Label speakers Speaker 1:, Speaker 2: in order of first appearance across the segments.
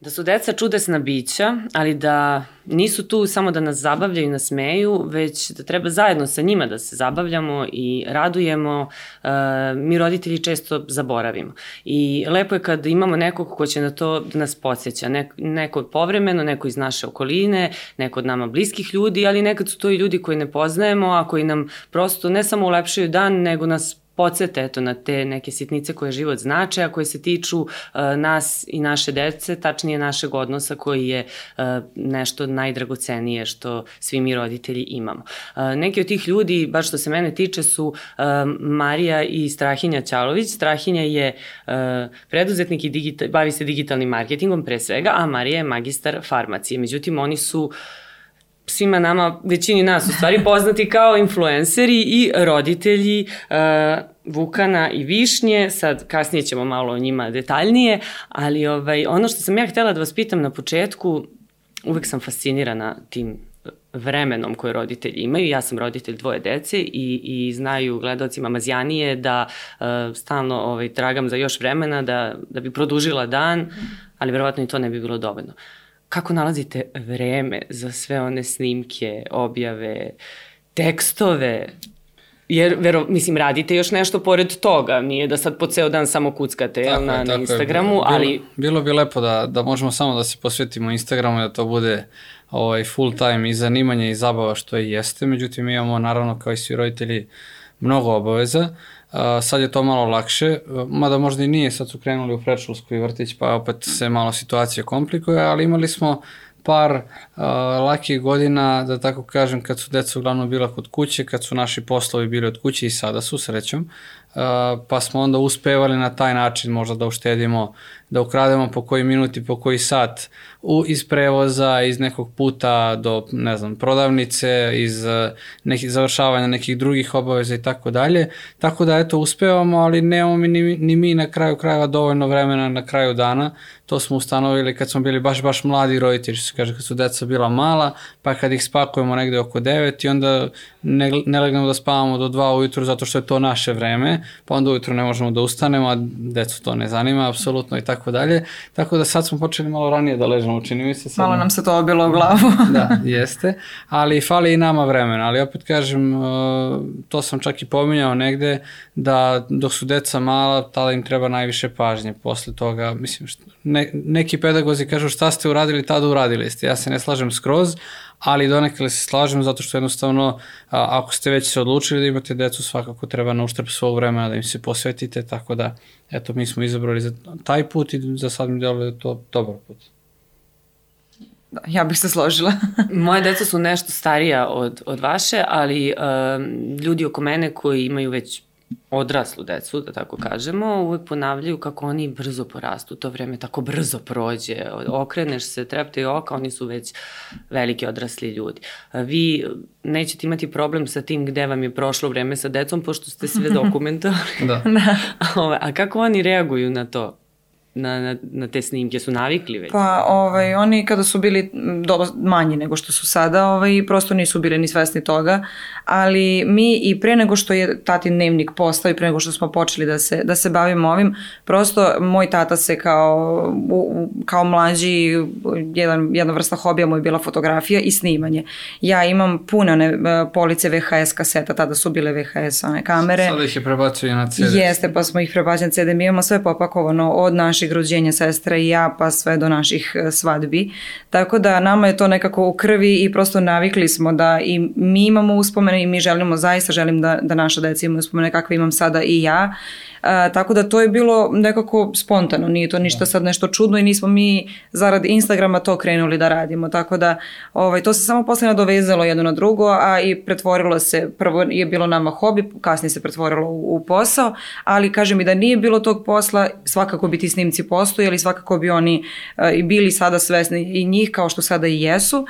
Speaker 1: Da su deca čudesna bića, ali da nisu tu samo da nas zabavljaju i nasmeju, već da treba zajedno sa njima da se zabavljamo i radujemo, e, mi roditelji često zaboravimo. I lepo je kad imamo nekog ko će na to da nas podsjeća, neko povremeno, neko iz naše okoline, neko od nama bliskih ljudi, ali nekad su to i ljudi koji ne poznajemo, a koji nam prosto ne samo ulepšaju dan, nego nas podsete eto, na te neke sitnice koje život znače, a koje se tiču uh, nas i naše dece, tačnije našeg odnosa koji je uh, nešto najdragocenije što svi mi roditelji imamo. Uh, neki od tih ljudi, baš što se mene tiče, su uh, Marija i Strahinja Ćalović. Strahinja je uh, preduzetnik i digital, bavi se digitalnim marketingom pre svega, a Marija je magistar farmacije. Međutim, oni su uh, svima nama, većini nas u stvari poznati kao influenceri i roditelji uh, Vukana i Višnje, sad kasnije ćemo malo o njima detaljnije, ali ovaj, ono što sam ja htela da vas pitam na početku, uvek sam fascinirana tim vremenom koje roditelji imaju. Ja sam roditelj dvoje dece i, i znaju gledalcima Mazjanije da uh, stalno ovaj, tragam za još vremena da, da bi produžila dan, ali verovatno i to ne bi bilo dovoljno. Uh, kako nalazite vreme za sve one snimke, objave, tekstove, Jer, vero, mislim, radite još nešto pored toga, nije da sad po ceo dan samo kuckate tako na, je, na Instagramu, je. Bilo, ali...
Speaker 2: Bilo bi lepo da, da možemo samo da se posvetimo Instagramu, da to bude ovaj, full time i zanimanje i zabava što i jeste, međutim imamo naravno kao i svi roditelji mnogo obaveza, sad je to malo lakše, mada možda i nije, sad su krenuli u predškolsku i vrtić, pa opet se malo situacija komplikuje, ali imali smo par uh, lakih godina, da tako kažem, kad su deca uglavnom bila kod kuće, kad su naši poslovi bili od kuće i sada su, srećom, uh, pa smo onda uspevali na taj način možda da uštedimo da ukrademo po koji minut i po koji sat u, iz prevoza, iz nekog puta do, ne znam, prodavnice, iz eh, nekih završavanja nekih drugih obaveza i tako dalje. Tako da, eto, uspevamo, ali nemamo mi, ni, ni mi na kraju krajeva dovoljno vremena na kraju dana. To smo ustanovili kad smo bili baš, baš mladi roditelji, što se kaže, kad su deca bila mala, pa kad ih spakujemo negde oko 9 i onda ne, ne legnemo da spavamo do 2 ujutru zato što je to naše vreme, pa onda ujutru ne možemo da ustanemo, a decu to ne zanima apsolutno i tako tako dalje. Tako da sad smo počeli malo ranije da ležemo, čini mi se. Sad...
Speaker 3: Malo nam se to obilo u glavu.
Speaker 2: da, jeste. Ali fali i nama vremena. Ali opet kažem, uh, to sam čak i pominjao negde, da dok su deca mala, tada im treba najviše pažnje. Posle toga, mislim, ne, neki pedagozi kažu šta ste uradili, tada uradili ste. Ja se ne slažem skroz, ali donekle se slažem zato što jednostavno a, ako ste već se odlučili da imate decu svakako treba na uštrb svog vremena da im se posvetite tako da eto mi smo izabrali za taj put i za sad mi deluje da to dobar put.
Speaker 3: Da, ja bih se složila.
Speaker 1: Moje deca su nešto starija od, od vaše, ali um, ljudi oko mene koji imaju već odraslu decu, da tako kažemo, uvek ponavljaju kako oni brzo porastu, to vreme tako brzo prođe, okreneš se, trepte i oka, oni su već veliki odrasli ljudi. Vi nećete imati problem sa tim gde vam je prošlo vreme sa decom, pošto ste sve dokumentovali.
Speaker 2: da. da.
Speaker 1: A kako oni reaguju na to? Na, na, na te snimke su navikli već?
Speaker 3: Pa ovaj, oni kada su bili doba manji nego što su sada, ovaj, prosto nisu bili ni svesni toga, ali mi i pre nego što je tatin dnevnik postao i pre nego što smo počeli da se, da se bavimo ovim, prosto moj tata se kao, kao mlađi, jedan, jedna vrsta hobija mu je bila fotografija i snimanje. Ja imam puno one police VHS kaseta, tada su bile VHS one kamere.
Speaker 2: Sada ih je prebacio na CD.
Speaker 3: Jeste, pa smo ih prebacili na CD. Mi imamo sve popakovano od naših naših rođenja sestra i ja pa sve do naših e, svadbi. Tako da nama je to nekako u krvi i prosto navikli smo da i mi imamo uspomene i mi želimo, zaista želim da, da naša deca imaju uspomene kakve imam sada i ja A, tako da to je bilo nekako spontano, nije to ništa sad nešto čudno i nismo mi zarad Instagrama to krenuli da radimo. Tako da ovaj, to se samo posle nadovezalo jedno na drugo, a i pretvorilo se, prvo je bilo nama hobi, kasnije se pretvorilo u, u posao, ali kažem i da nije bilo tog posla, svakako bi ti snimci postojali, svakako bi oni uh, i bili sada svesni i njih kao što sada i jesu.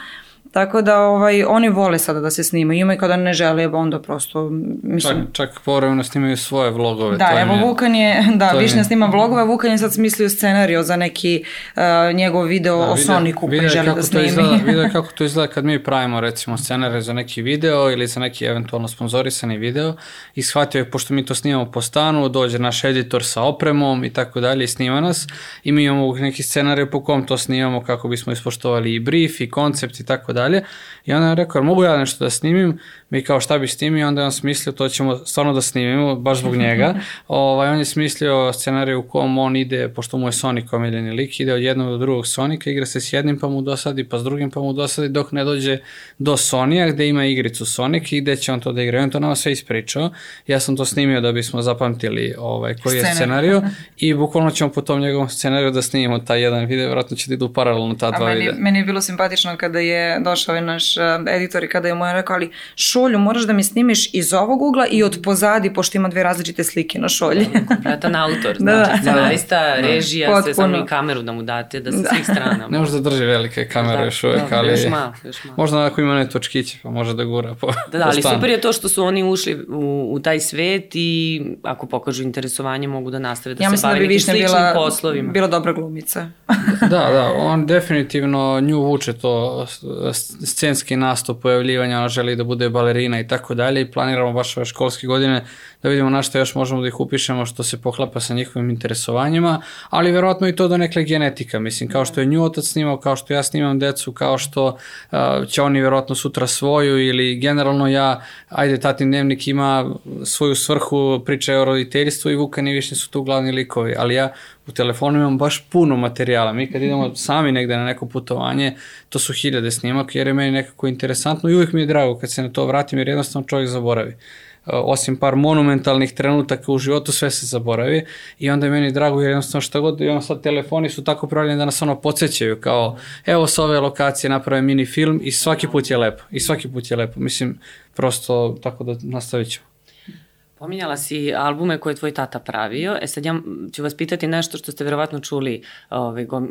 Speaker 3: Tako da ovaj, oni vole sada da se snimaju, imaju kada ne žele, onda prosto, mislim...
Speaker 2: Čak, čak povremeno snimaju svoje vlogove.
Speaker 3: Da,
Speaker 2: to
Speaker 3: evo
Speaker 2: je-
Speaker 3: Vukan je, da,
Speaker 2: to
Speaker 3: Višnja
Speaker 2: je-
Speaker 3: snima vlogove, Vukan je sad smislio scenario za neki uh, njegov video
Speaker 2: Da,
Speaker 3: o Soniku koji želi
Speaker 2: kako
Speaker 3: da
Speaker 2: to
Speaker 3: snimi.
Speaker 2: Izgleda, video kako to izgleda kad mi pravimo recimo scenare za neki video ili za neki eventualno sponzorisani video i shvatio je, pošto mi to snimamo po stanu, dođe naš editor sa opremom i tako dalje i snima nas i mi imamo neki scenarij po kom to snimamo kako bismo ispoštovali i brief i koncept i tako dalje i onda je rekao, "Jel mogu ja nešto da snimim? Mi kao šta bi snimio, onda je on smislio, to ćemo stvarno da snimimo, baš zbog njega. ovaj, on je smislio scenarij u kom on ide, pošto mu je Sonic omiljeni lik, ide od jednog do drugog Sonika, igra se s jednim pa mu dosadi, pa s drugim pa mu dosadi, dok ne dođe do Sonija gde ima igricu Sonic i gde će on to da igra. I on to nama sve ispričao. Ja sam to snimio da bismo zapamtili ovaj, koji je
Speaker 3: Scenarij.
Speaker 2: scenariju i bukvalno ćemo po tom njegovom scenariju da snimimo taj jedan video, vjerojatno će da idu paralelno ta
Speaker 3: A
Speaker 2: dva
Speaker 3: meni,
Speaker 2: videa.
Speaker 3: meni je bilo simpatično kada je došao ovaj naš uh, editor i kada je mu je rekao, ali šolju moraš da mi snimiš iz ovog ugla i od pozadi, pošto ima dve različite slike na šolji.
Speaker 1: Kompletan autor,
Speaker 3: Da,
Speaker 1: znači
Speaker 3: da.
Speaker 1: scenarista, režija, sve samo
Speaker 3: Potpuno.
Speaker 1: i kameru da mu date, da sa svih strana.
Speaker 2: Ne može da drži velike kamere
Speaker 1: Da,
Speaker 2: još uvek,
Speaker 1: da,
Speaker 2: ali...
Speaker 1: još malo, još malo.
Speaker 2: Možda onako ima ne točkiće, pa može da gura po,
Speaker 1: Da, da, ali super je to što su oni ušli u, u taj svet i ako pokažu interesovanje mogu da nastave da
Speaker 3: ja
Speaker 1: se
Speaker 3: da
Speaker 1: bave
Speaker 3: bi
Speaker 1: nekim sličnim
Speaker 3: bila,
Speaker 1: poslovima.
Speaker 3: bila dobra glumica.
Speaker 2: Da, da, on definitivno nju vuče to scenski nastup, pojavljivanja, ona želi da bude balerina i tako dalje i planiramo baš ove školske godine da vidimo na što još možemo da ih upišemo što se poklapa sa njihovim interesovanjima, ali verovatno i to do nekle genetika, mislim, kao što je nju otac snimao, kao što ja snimam decu, kao što uh, će oni verovatno sutra svoju ili generalno ja, ajde, tatin dnevnik ima svoju svrhu, priča o roditeljstvu i Vukan i Višnje su tu glavni likovi, ali ja u telefonu imam baš puno materijala. Mi kad idemo sami negde na neko putovanje, to su hiljade snimaka jer je meni nekako interesantno i uvijek mi je drago kad se na to vratim jer jednostavno čovjek zaboravi. Uh, Osim par monumentalnih trenutaka u životu, sve se zaboravi i onda je meni drago jer jednostavno šta god, i ono sad telefoni su tako pravljeni da nas ono podsjećaju kao evo sa ove lokacije naprave mini film i svaki put je lepo. I svaki put je lepo. Mislim, prosto tako da nastavit ćemo.
Speaker 1: Pominjala si albume koje je tvoj tata pravio. E sad ja ću vas pitati nešto što ste verovatno čuli ove, go, m,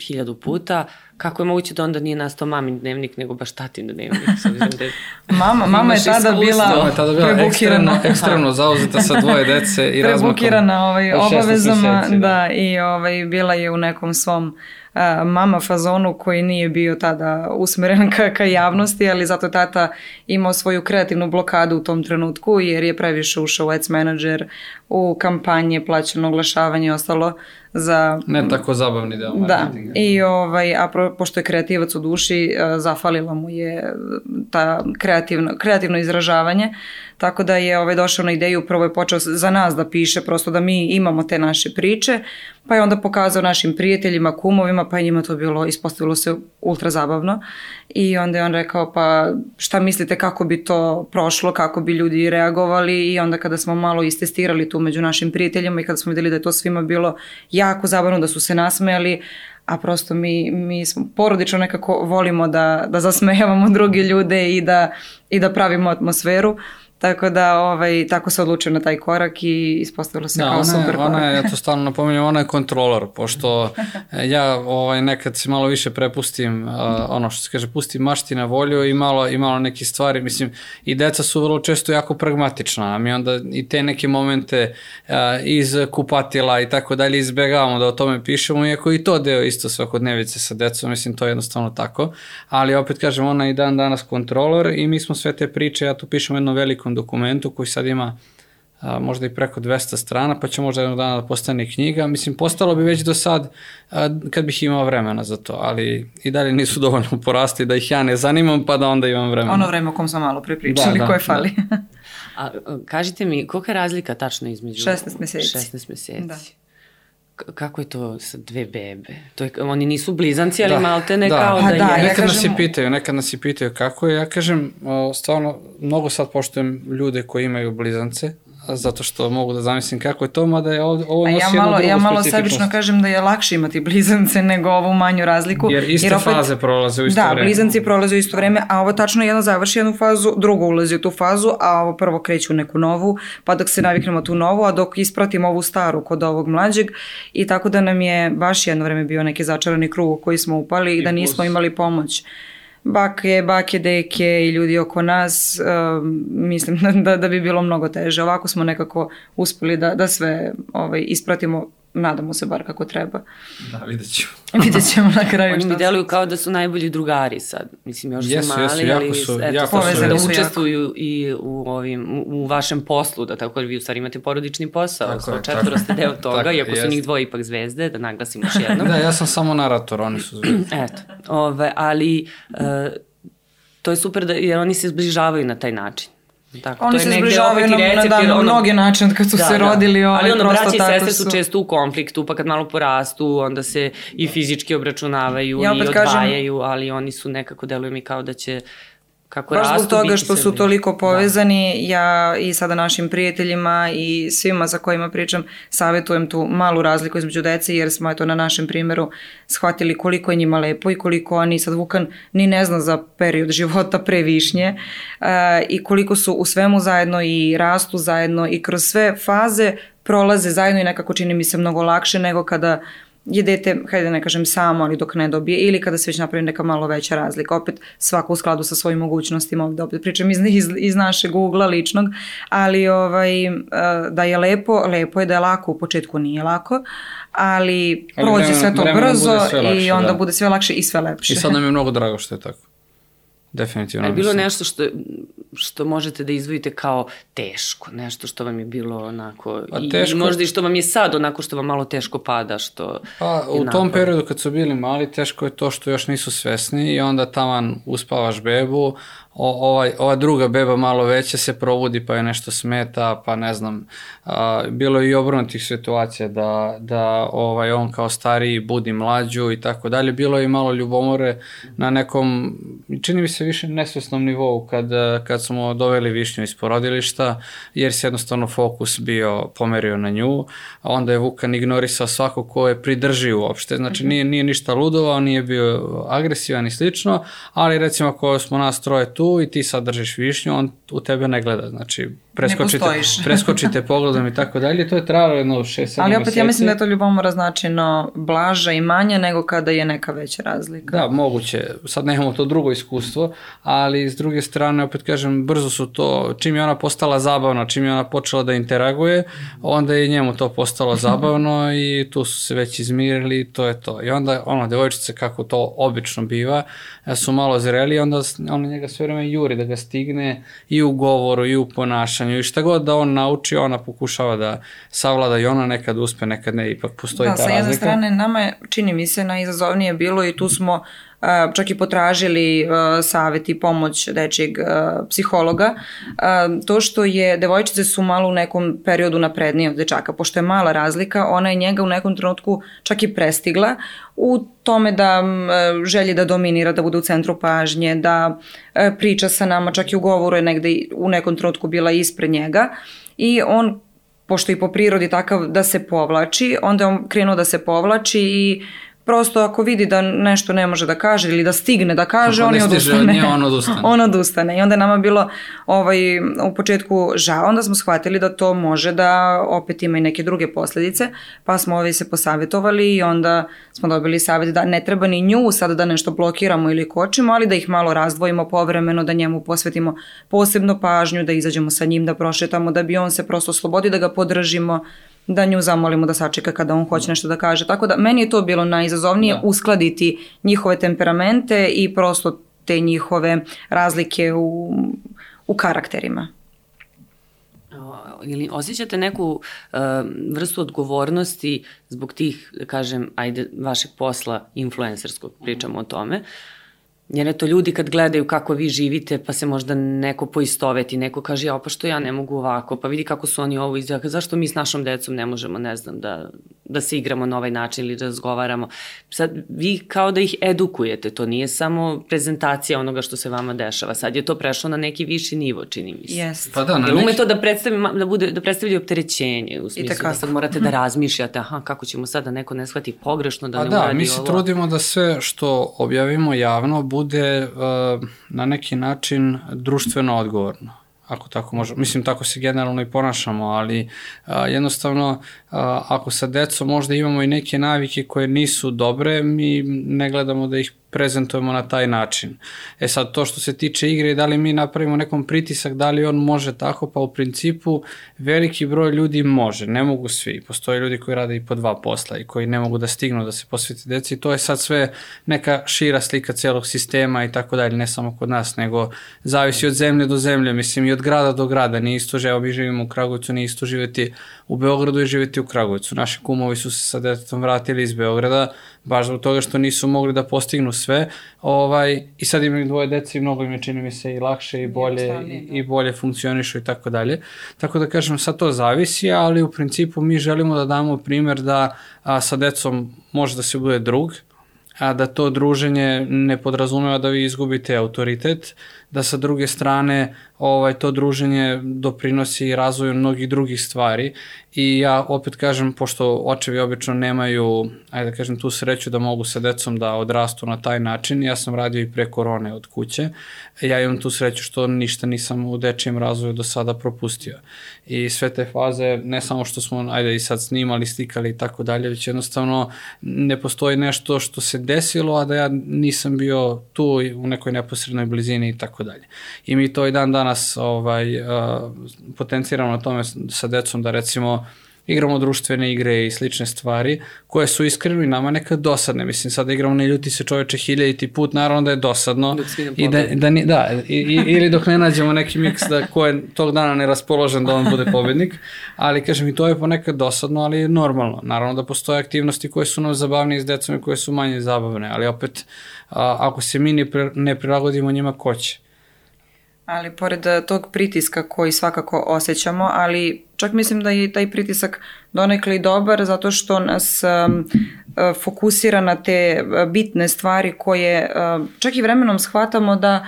Speaker 1: hiljadu puta. Kako je moguće da onda nije nastao mamin dnevnik, nego baš tatin dnevnik? S obzirom da je-
Speaker 3: Mama, mama je tada bila,
Speaker 2: Mama je tada bila ekstremno,
Speaker 3: prebukirana.
Speaker 2: ekstremno zauzeta sa dvoje dece i razmakom.
Speaker 3: prebukirana ovaj,
Speaker 2: od 16
Speaker 3: obavezama,
Speaker 2: meseci,
Speaker 3: da, i ovaj, bila je u nekom svom mama fazonu koji nije bio tada usmeren ka, ka javnosti, ali zato tata imao svoju kreativnu blokadu u tom trenutku jer je previše ušao u ads manager, u kampanje, plaćeno oglašavanje i ostalo za
Speaker 2: Ne tako zabavni deo
Speaker 3: Da,
Speaker 2: marketinga.
Speaker 3: i ovaj, a pro, pošto je kreativac u duši, e, zafalila mu je ta kreativno, kreativno izražavanje, tako da je ovaj, došao na ideju, prvo je počeo za nas da piše, prosto da mi imamo te naše priče, pa je onda pokazao našim prijateljima, kumovima, pa je njima to bilo, ispostavilo se ultra zabavno i onda je on rekao, pa šta mislite kako bi to prošlo, kako bi ljudi reagovali i onda kada smo malo istestirali tu među našim prijateljima i kada smo videli da je to svima bilo jako zabavno, da su se nasmejali, a prosto mi, mi smo porodično nekako volimo da, da zasmejavamo druge ljude i da, i da pravimo atmosferu. Tako da ovaj, tako se odlučio na taj korak i ispostavilo se
Speaker 2: Da,
Speaker 3: kao
Speaker 2: ona,
Speaker 3: super
Speaker 2: je,
Speaker 3: korak.
Speaker 2: ona je, ja to stalno napominjem, ona je kontrolor, pošto e, ja ovaj, nekad se malo više prepustim, uh, ono što se kaže, pustim mašti na volju i malo, i malo neke stvari, mislim, i deca su vrlo često jako pragmatična, a mi onda i te neke momente uh, iz kupatila i tako dalje izbegavamo da o tome pišemo, iako i to deo isto svakodnevice sa decom, mislim, to je jednostavno tako, ali opet kažem, ona je i dan danas kontrolor i mi smo sve te priče, ja tu pišem u jednom velikom dokumentu koji sad ima a, možda i preko 200 strana, pa će možda jednog dana da postane knjiga. Mislim, postalo bi već do sad a, kad bih imao vremena za to, ali i dalje nisu dovoljno porasti da ih ja ne zanimam, pa da onda imam vremena.
Speaker 3: Ono vreme o kom smo malo prepričali,
Speaker 2: Da, da,
Speaker 3: koje fali.
Speaker 1: A, a, kažite mi, kolika je razlika tačno između...
Speaker 3: 16 meseci.
Speaker 1: 16 meseci.
Speaker 3: Da.
Speaker 1: Kako je to sa dve bebe? To je, oni nisu blizanci, ali
Speaker 2: Da,
Speaker 1: malte ne
Speaker 2: da.
Speaker 1: kao
Speaker 3: Pa
Speaker 1: da,
Speaker 3: da,
Speaker 1: je.
Speaker 3: ja
Speaker 2: nekad nas
Speaker 3: kažem-
Speaker 2: i pitaju, nekad nas i pitaju kako je. Ja kažem, o, stvarno, mnogo sad poštujem ljude koji imaju blizance, zato što mogu da zamislim kako je to, mada je ovo, ovo
Speaker 3: A
Speaker 2: nosi
Speaker 3: ja
Speaker 2: jednu
Speaker 3: malo,
Speaker 2: drugu
Speaker 3: ja malo sebično kažem da je lakše imati blizance nego ovu manju razliku.
Speaker 2: Jer iste faze prolaze u isto
Speaker 3: da,
Speaker 2: vreme.
Speaker 3: blizanci prolaze u isto vreme, a ovo tačno jedno završi jednu fazu, drugo ulazi u tu fazu, a ovo prvo kreće u neku novu, pa dok se naviknemo tu novu, a dok ispratimo ovu staru kod ovog mlađeg i tako da nam je baš jedno vreme bio neki začarani krug u koji smo upali i da nismo
Speaker 2: plus-
Speaker 3: imali pomoć bake, bake, deke i ljudi oko nas, um, mislim da, da bi bilo mnogo teže. Ovako smo nekako uspeli da, da sve ovaj, ispratimo nadamo se bar kako treba.
Speaker 2: Da, vidjet ćemo.
Speaker 3: vidjet ćemo na kraju
Speaker 1: Oni mi deluju kao da su najbolji drugari sad. Mislim, još
Speaker 2: jesu,
Speaker 1: su mali,
Speaker 2: jesu,
Speaker 1: ali
Speaker 2: su,
Speaker 1: eto,
Speaker 2: jako
Speaker 3: su,
Speaker 1: da
Speaker 3: su
Speaker 1: učestvuju jako. i u, ovim, u, u vašem poslu, da tako da vi u stvari imate porodični posao, tako je, četvoro ste deo toga, tako, iako su njih dvoje ipak zvezde, da naglasim još jednom.
Speaker 2: da, ja sam samo narator, oni su zvezde.
Speaker 1: eto, ove, ali... Uh, to je super da, jer oni se zbližavaju na taj način.
Speaker 3: Tako, Oni se zbližavaju na, recept, na, na ono, mnoge načine kad su da, se da. rodili. Ovaj,
Speaker 1: Ali ono, braći i sestre su često u konfliktu, pa kad malo porastu, onda se i fizički obračunavaju ja i odvajaju, kažem, ali oni su nekako, deluju mi kao da će kako Baš zbog
Speaker 3: toga što su toliko povezani, da. ja i sada našim prijateljima i svima za kojima pričam savjetujem tu malu razliku između dece jer smo eto na našem primjeru shvatili koliko je njima lepo i koliko oni sad Vukan ni ne zna za period života pre višnje uh, i koliko su u svemu zajedno i rastu zajedno i kroz sve faze prolaze zajedno i nekako čini mi se mnogo lakše nego kada je dete, hajde da ne kažem samo, ali dok ne dobije, ili kada se već napravi neka malo veća razlika. Opet svako u skladu sa svojim mogućnostima, ovde opet pričam iz, iz, iz našeg ugla ličnog, ali ovaj, eh, da je lepo, lepo je da je lako, u početku nije lako, ali, ali prođe vremena, sve to brzo sve lakše, i onda da. bude sve lakše i sve lepše.
Speaker 2: I sad nam je mnogo drago što je tako. Definitivno.
Speaker 1: Je bilo mislim. nešto što, što možete da izvojite kao teško, nešto što vam je bilo onako, pa, i, teško... i možda i što vam je sad onako što vam malo teško pada, što
Speaker 2: Pa u tom periodu kad su bili mali, teško je to što još nisu svesni i onda taman uspavaš bebu, o, ovaj, ova druga beba malo veća se provudi pa je nešto smeta, pa ne znam, a, bilo je i obrnutih situacija da, da ovaj, on kao stariji budi mlađu i tako dalje, bilo je i malo ljubomore na nekom, čini mi se više nesvesnom nivou kad, kad smo doveli višnju iz porodilišta, jer se jednostavno fokus bio pomerio na nju, a onda je Vukan ignorisao svako ko je pridrži uopšte, znači mhm. nije, nije ništa ludovao, nije bio agresivan i slično, ali recimo ako smo nas troje tu, tu i ti sad držiš višnju, on u tebe ne gleda, znači preskočite, preskočite pogledom i tako dalje, to je trajalo jedno 6-7 meseci.
Speaker 3: Ali opet meseci. ja mislim da je to ljubomora značajno blaža i manja nego kada je neka veća razlika.
Speaker 2: Da, moguće, sad nemamo to drugo iskustvo, ali s druge strane, opet kažem, brzo su to, čim je ona postala zabavna, čim je ona počela da interaguje, onda je njemu to postalo zabavno i tu su se već izmirili, to je to. I onda, ono, devojčice, kako to obično biva, su malo zreli, onda ona njega sve vreme juri da ga stigne i u govoru i u ponašanju i šta god da on nauči, ona pokušava da savlada i ona nekad uspe, nekad ne, ipak postoji da, ta razlika. Da, sa jedne
Speaker 3: strane nama je, čini mi se, najizazovnije bilo i tu smo čak i potražili savet i pomoć dečijeg psihologa, to što je, devojčice su malo u nekom periodu naprednije od dečaka, pošto je mala razlika, ona je njega u nekom trenutku čak i prestigla u tome da želji da dominira, da bude u centru pažnje, da priča sa nama, čak i u govoru je negde u nekom trenutku bila ispred njega. I on pošto i po prirodi takav da se povlači, onda on krenuo da se povlači i prosto ako vidi da nešto ne može da kaže ili da stigne da kaže, on je odustane.
Speaker 2: Nje, on odustane.
Speaker 3: on odustane. I onda nama bilo ovaj, u početku žao, onda smo shvatili da to može da opet ima i neke druge posledice, pa smo ovaj se posavetovali i onda smo dobili savjet da ne treba ni nju sad da nešto blokiramo ili kočimo, ali da ih malo razdvojimo povremeno, da njemu posvetimo posebno pažnju, da izađemo sa njim, da prošetamo, da bi on se prosto slobodi, da ga podržimo, da nju zamolimo da sačeka kada on hoće nešto da kaže. Tako da meni je to bilo najizazovnije da. uskladiti njihove temperamente i prosto te njihove razlike u, u karakterima.
Speaker 1: Ili osjećate neku uh, vrstu odgovornosti zbog tih, da kažem, ajde, vašeg posla influencerskog, pričamo o tome, uh, Jer eto, ljudi kad gledaju kako vi živite, pa se možda neko poistoveti, neko kaže, ja, pa što ja ne mogu ovako, pa vidi kako su oni ovo izjaka, zašto mi s našom decom ne možemo, ne znam, da, da se igramo na ovaj način ili da razgovaramo. Sad, vi kao da ih edukujete, to nije samo prezentacija onoga što se vama dešava, sad je to prešlo na neki viši nivo, čini mi se.
Speaker 3: Yes.
Speaker 2: Pa da, na
Speaker 1: Jel ume to da predstavi, da, bude, da predstavlja opterećenje, u smislu da sad morate da razmišljate, aha, kako ćemo sad da neko ne shvati pogrešno, da pa ne da, uradi ovo.
Speaker 2: Pa da, mi se ovo. trudimo da sve što objavimo javno bude uh, na neki način društveno odgovorno ako tako možemo, mislim tako se generalno i ponašamo, ali a, jednostavno ako sa decom možda imamo i neke navike koje nisu dobre, mi ne gledamo da ih prezentujemo na taj način. E sad, to što se tiče igre, da li mi napravimo nekom pritisak, da li on može tako, pa u principu veliki broj ljudi može, ne mogu svi. Postoje ljudi koji rade i po dva posla i koji ne mogu da stignu da se posveti deci. To je sad sve neka šira slika celog sistema i tako dalje, ne samo kod nas, nego zavisi od zemlje do zemlje, mislim i od grada do grada. Nije isto, že mi živimo u Kragujevcu, nije isto živeti u Beogradu i živeti u Kragujevcu. Naši kumovi su se sa detetom vratili iz Beograda, baš zbog toga što nisu mogli da postignu sve. Ovaj, I sad imaju dvoje dece i mnogo im je čini mi se i lakše i bolje i, i bolje funkcionišu i tako dalje. Tako da kažem, sad to zavisi, ali u principu mi želimo da damo primer da a, sa decom može da se bude drug, a da to druženje ne podrazumeva da vi izgubite autoritet, da sa druge strane ovaj to druženje doprinosi razvoju mnogih drugih stvari. I ja opet kažem pošto očevi obično nemaju ajde da kažem tu sreću da mogu sa decom da odrastu na taj način ja sam radio i pre korone od kuće. Ja imam tu sreću što ništa nisam u dečijem razvoju do sada propustio. I sve te faze ne samo što smo ajde i sad snimali slikali i tako dalje već jednostavno ne postoji nešto što se desilo a da ja nisam bio tu u nekoj neposrednoj blizini i tako dalje. I mi to i dan danas ovaj, uh, potenciramo na tome sa decom da recimo igramo društvene igre i slične stvari koje su iskreno i nama nekad dosadne. Mislim, sada igramo ne ljuti se čoveče hiljaditi put, naravno da je dosadno. I da, da, ni, da i, i, ili dok ne nađemo neki miks da ko je tog dana ne raspoložen da on bude pobednik, ali kažem i to je ponekad dosadno, ali je normalno. Naravno da postoje aktivnosti koje su nam zabavnije s decom i koje su manje zabavne, ali opet a, ako se mi ne, ne prilagodimo njima, ko će?
Speaker 3: Ali pored eh, tog pritiska koji svakako osjećamo, ali čak mislim da je taj pritisak donekli dobar zato što nas um, fokusira na te eh, bitne stvari koje čak i vremenom shvatamo da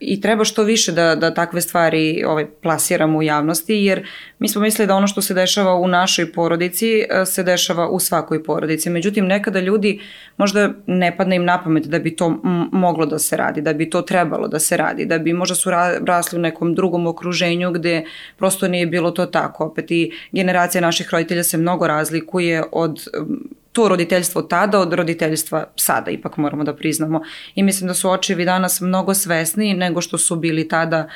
Speaker 3: i treba što više da, da takve stvari ovaj, plasiramo u javnosti, jer mi smo mislili da ono što se dešava u našoj porodici e, se dešava u svakoj porodici. Međutim, nekada ljudi možda ne padne im na pamet da bi to moglo da se radi, da bi to trebalo da se radi, da bi možda su rasli u nekom drugom okruženju gde prosto nije bilo to tako. Opet i generacija naših roditelja se mnogo razlikuje od to roditeljstvo tada od roditeljstva sada, ipak moramo da priznamo. I mislim da su očevi danas mnogo svesniji nego što su bili tada e,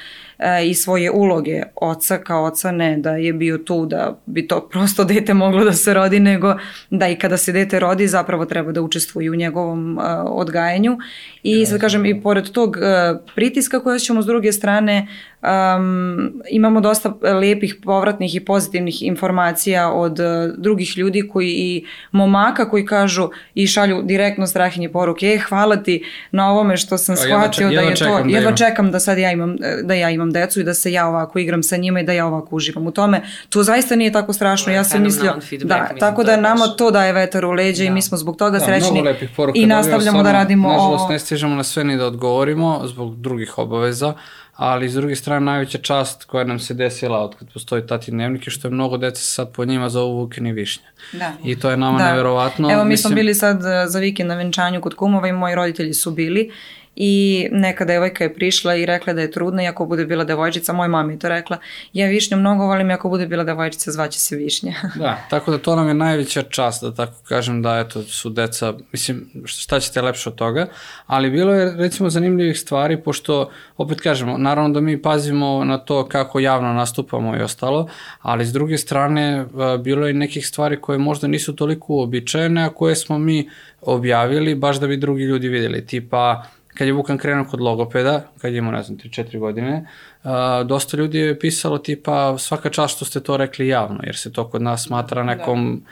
Speaker 3: i svoje uloge oca kao oca ne da je bio tu da bi to prosto dete moglo da se rodi nego da i kada se dete rodi zapravo treba da učestvuje u njegovom uh, odgajanju. I sad kažem i pored tog uh, pritiska koja ćemo s druge strane um, imamo dosta lepih povratnih i pozitivnih informacija od uh, drugih ljudi koji i momaka koji kažu i šalju direktno strahinje poruke e hvala ti na ovome što sam shvatio da je to da jedva čekam da sad ja imam da ja imam decu i da se ja ovako igram sa njima i da ja ovako uživam u tome to zaista nije tako strašno ja sam mislio da mislim, tako da nama to daje vetar u leđa da. i mi smo zbog toga da, srećni i nastavljamo da radimo
Speaker 2: nažalost ne stižemo na sve ni da odgovorimo zbog drugih obaveza ali s druge strane najveća čast koja nam se desila od kad postoji tati dnevnike, što je mnogo deca sad po njima zovu Vukini višnje. Da. I to je nama da. neverovatno.
Speaker 3: Evo mi Mislim... smo bili sad za vikend na venčanju kod kumova i moji roditelji su bili i neka devojka je prišla i rekla da je trudna i ako bude bila devojčica, moj mami je to rekla, ja Višnju mnogo volim i ako bude bila devojčica zvaće se Višnja.
Speaker 2: da, tako da to nam je najveća čast da tako kažem da eto su deca, mislim šta ćete lepše od toga, ali bilo je recimo zanimljivih stvari pošto opet kažemo, naravno da mi pazimo na to kako javno nastupamo i ostalo, ali s druge strane bilo je nekih stvari koje možda nisu toliko uobičajene, a koje smo mi objavili baš da bi drugi ljudi videli, tipa kad je Vukan krenuo kod logopeda, kad je imao, ne znam, 3-4 godine, uh, dosta ljudi je pisalo tipa svaka čast što ste to rekli javno, jer se to kod nas smatra da. nekom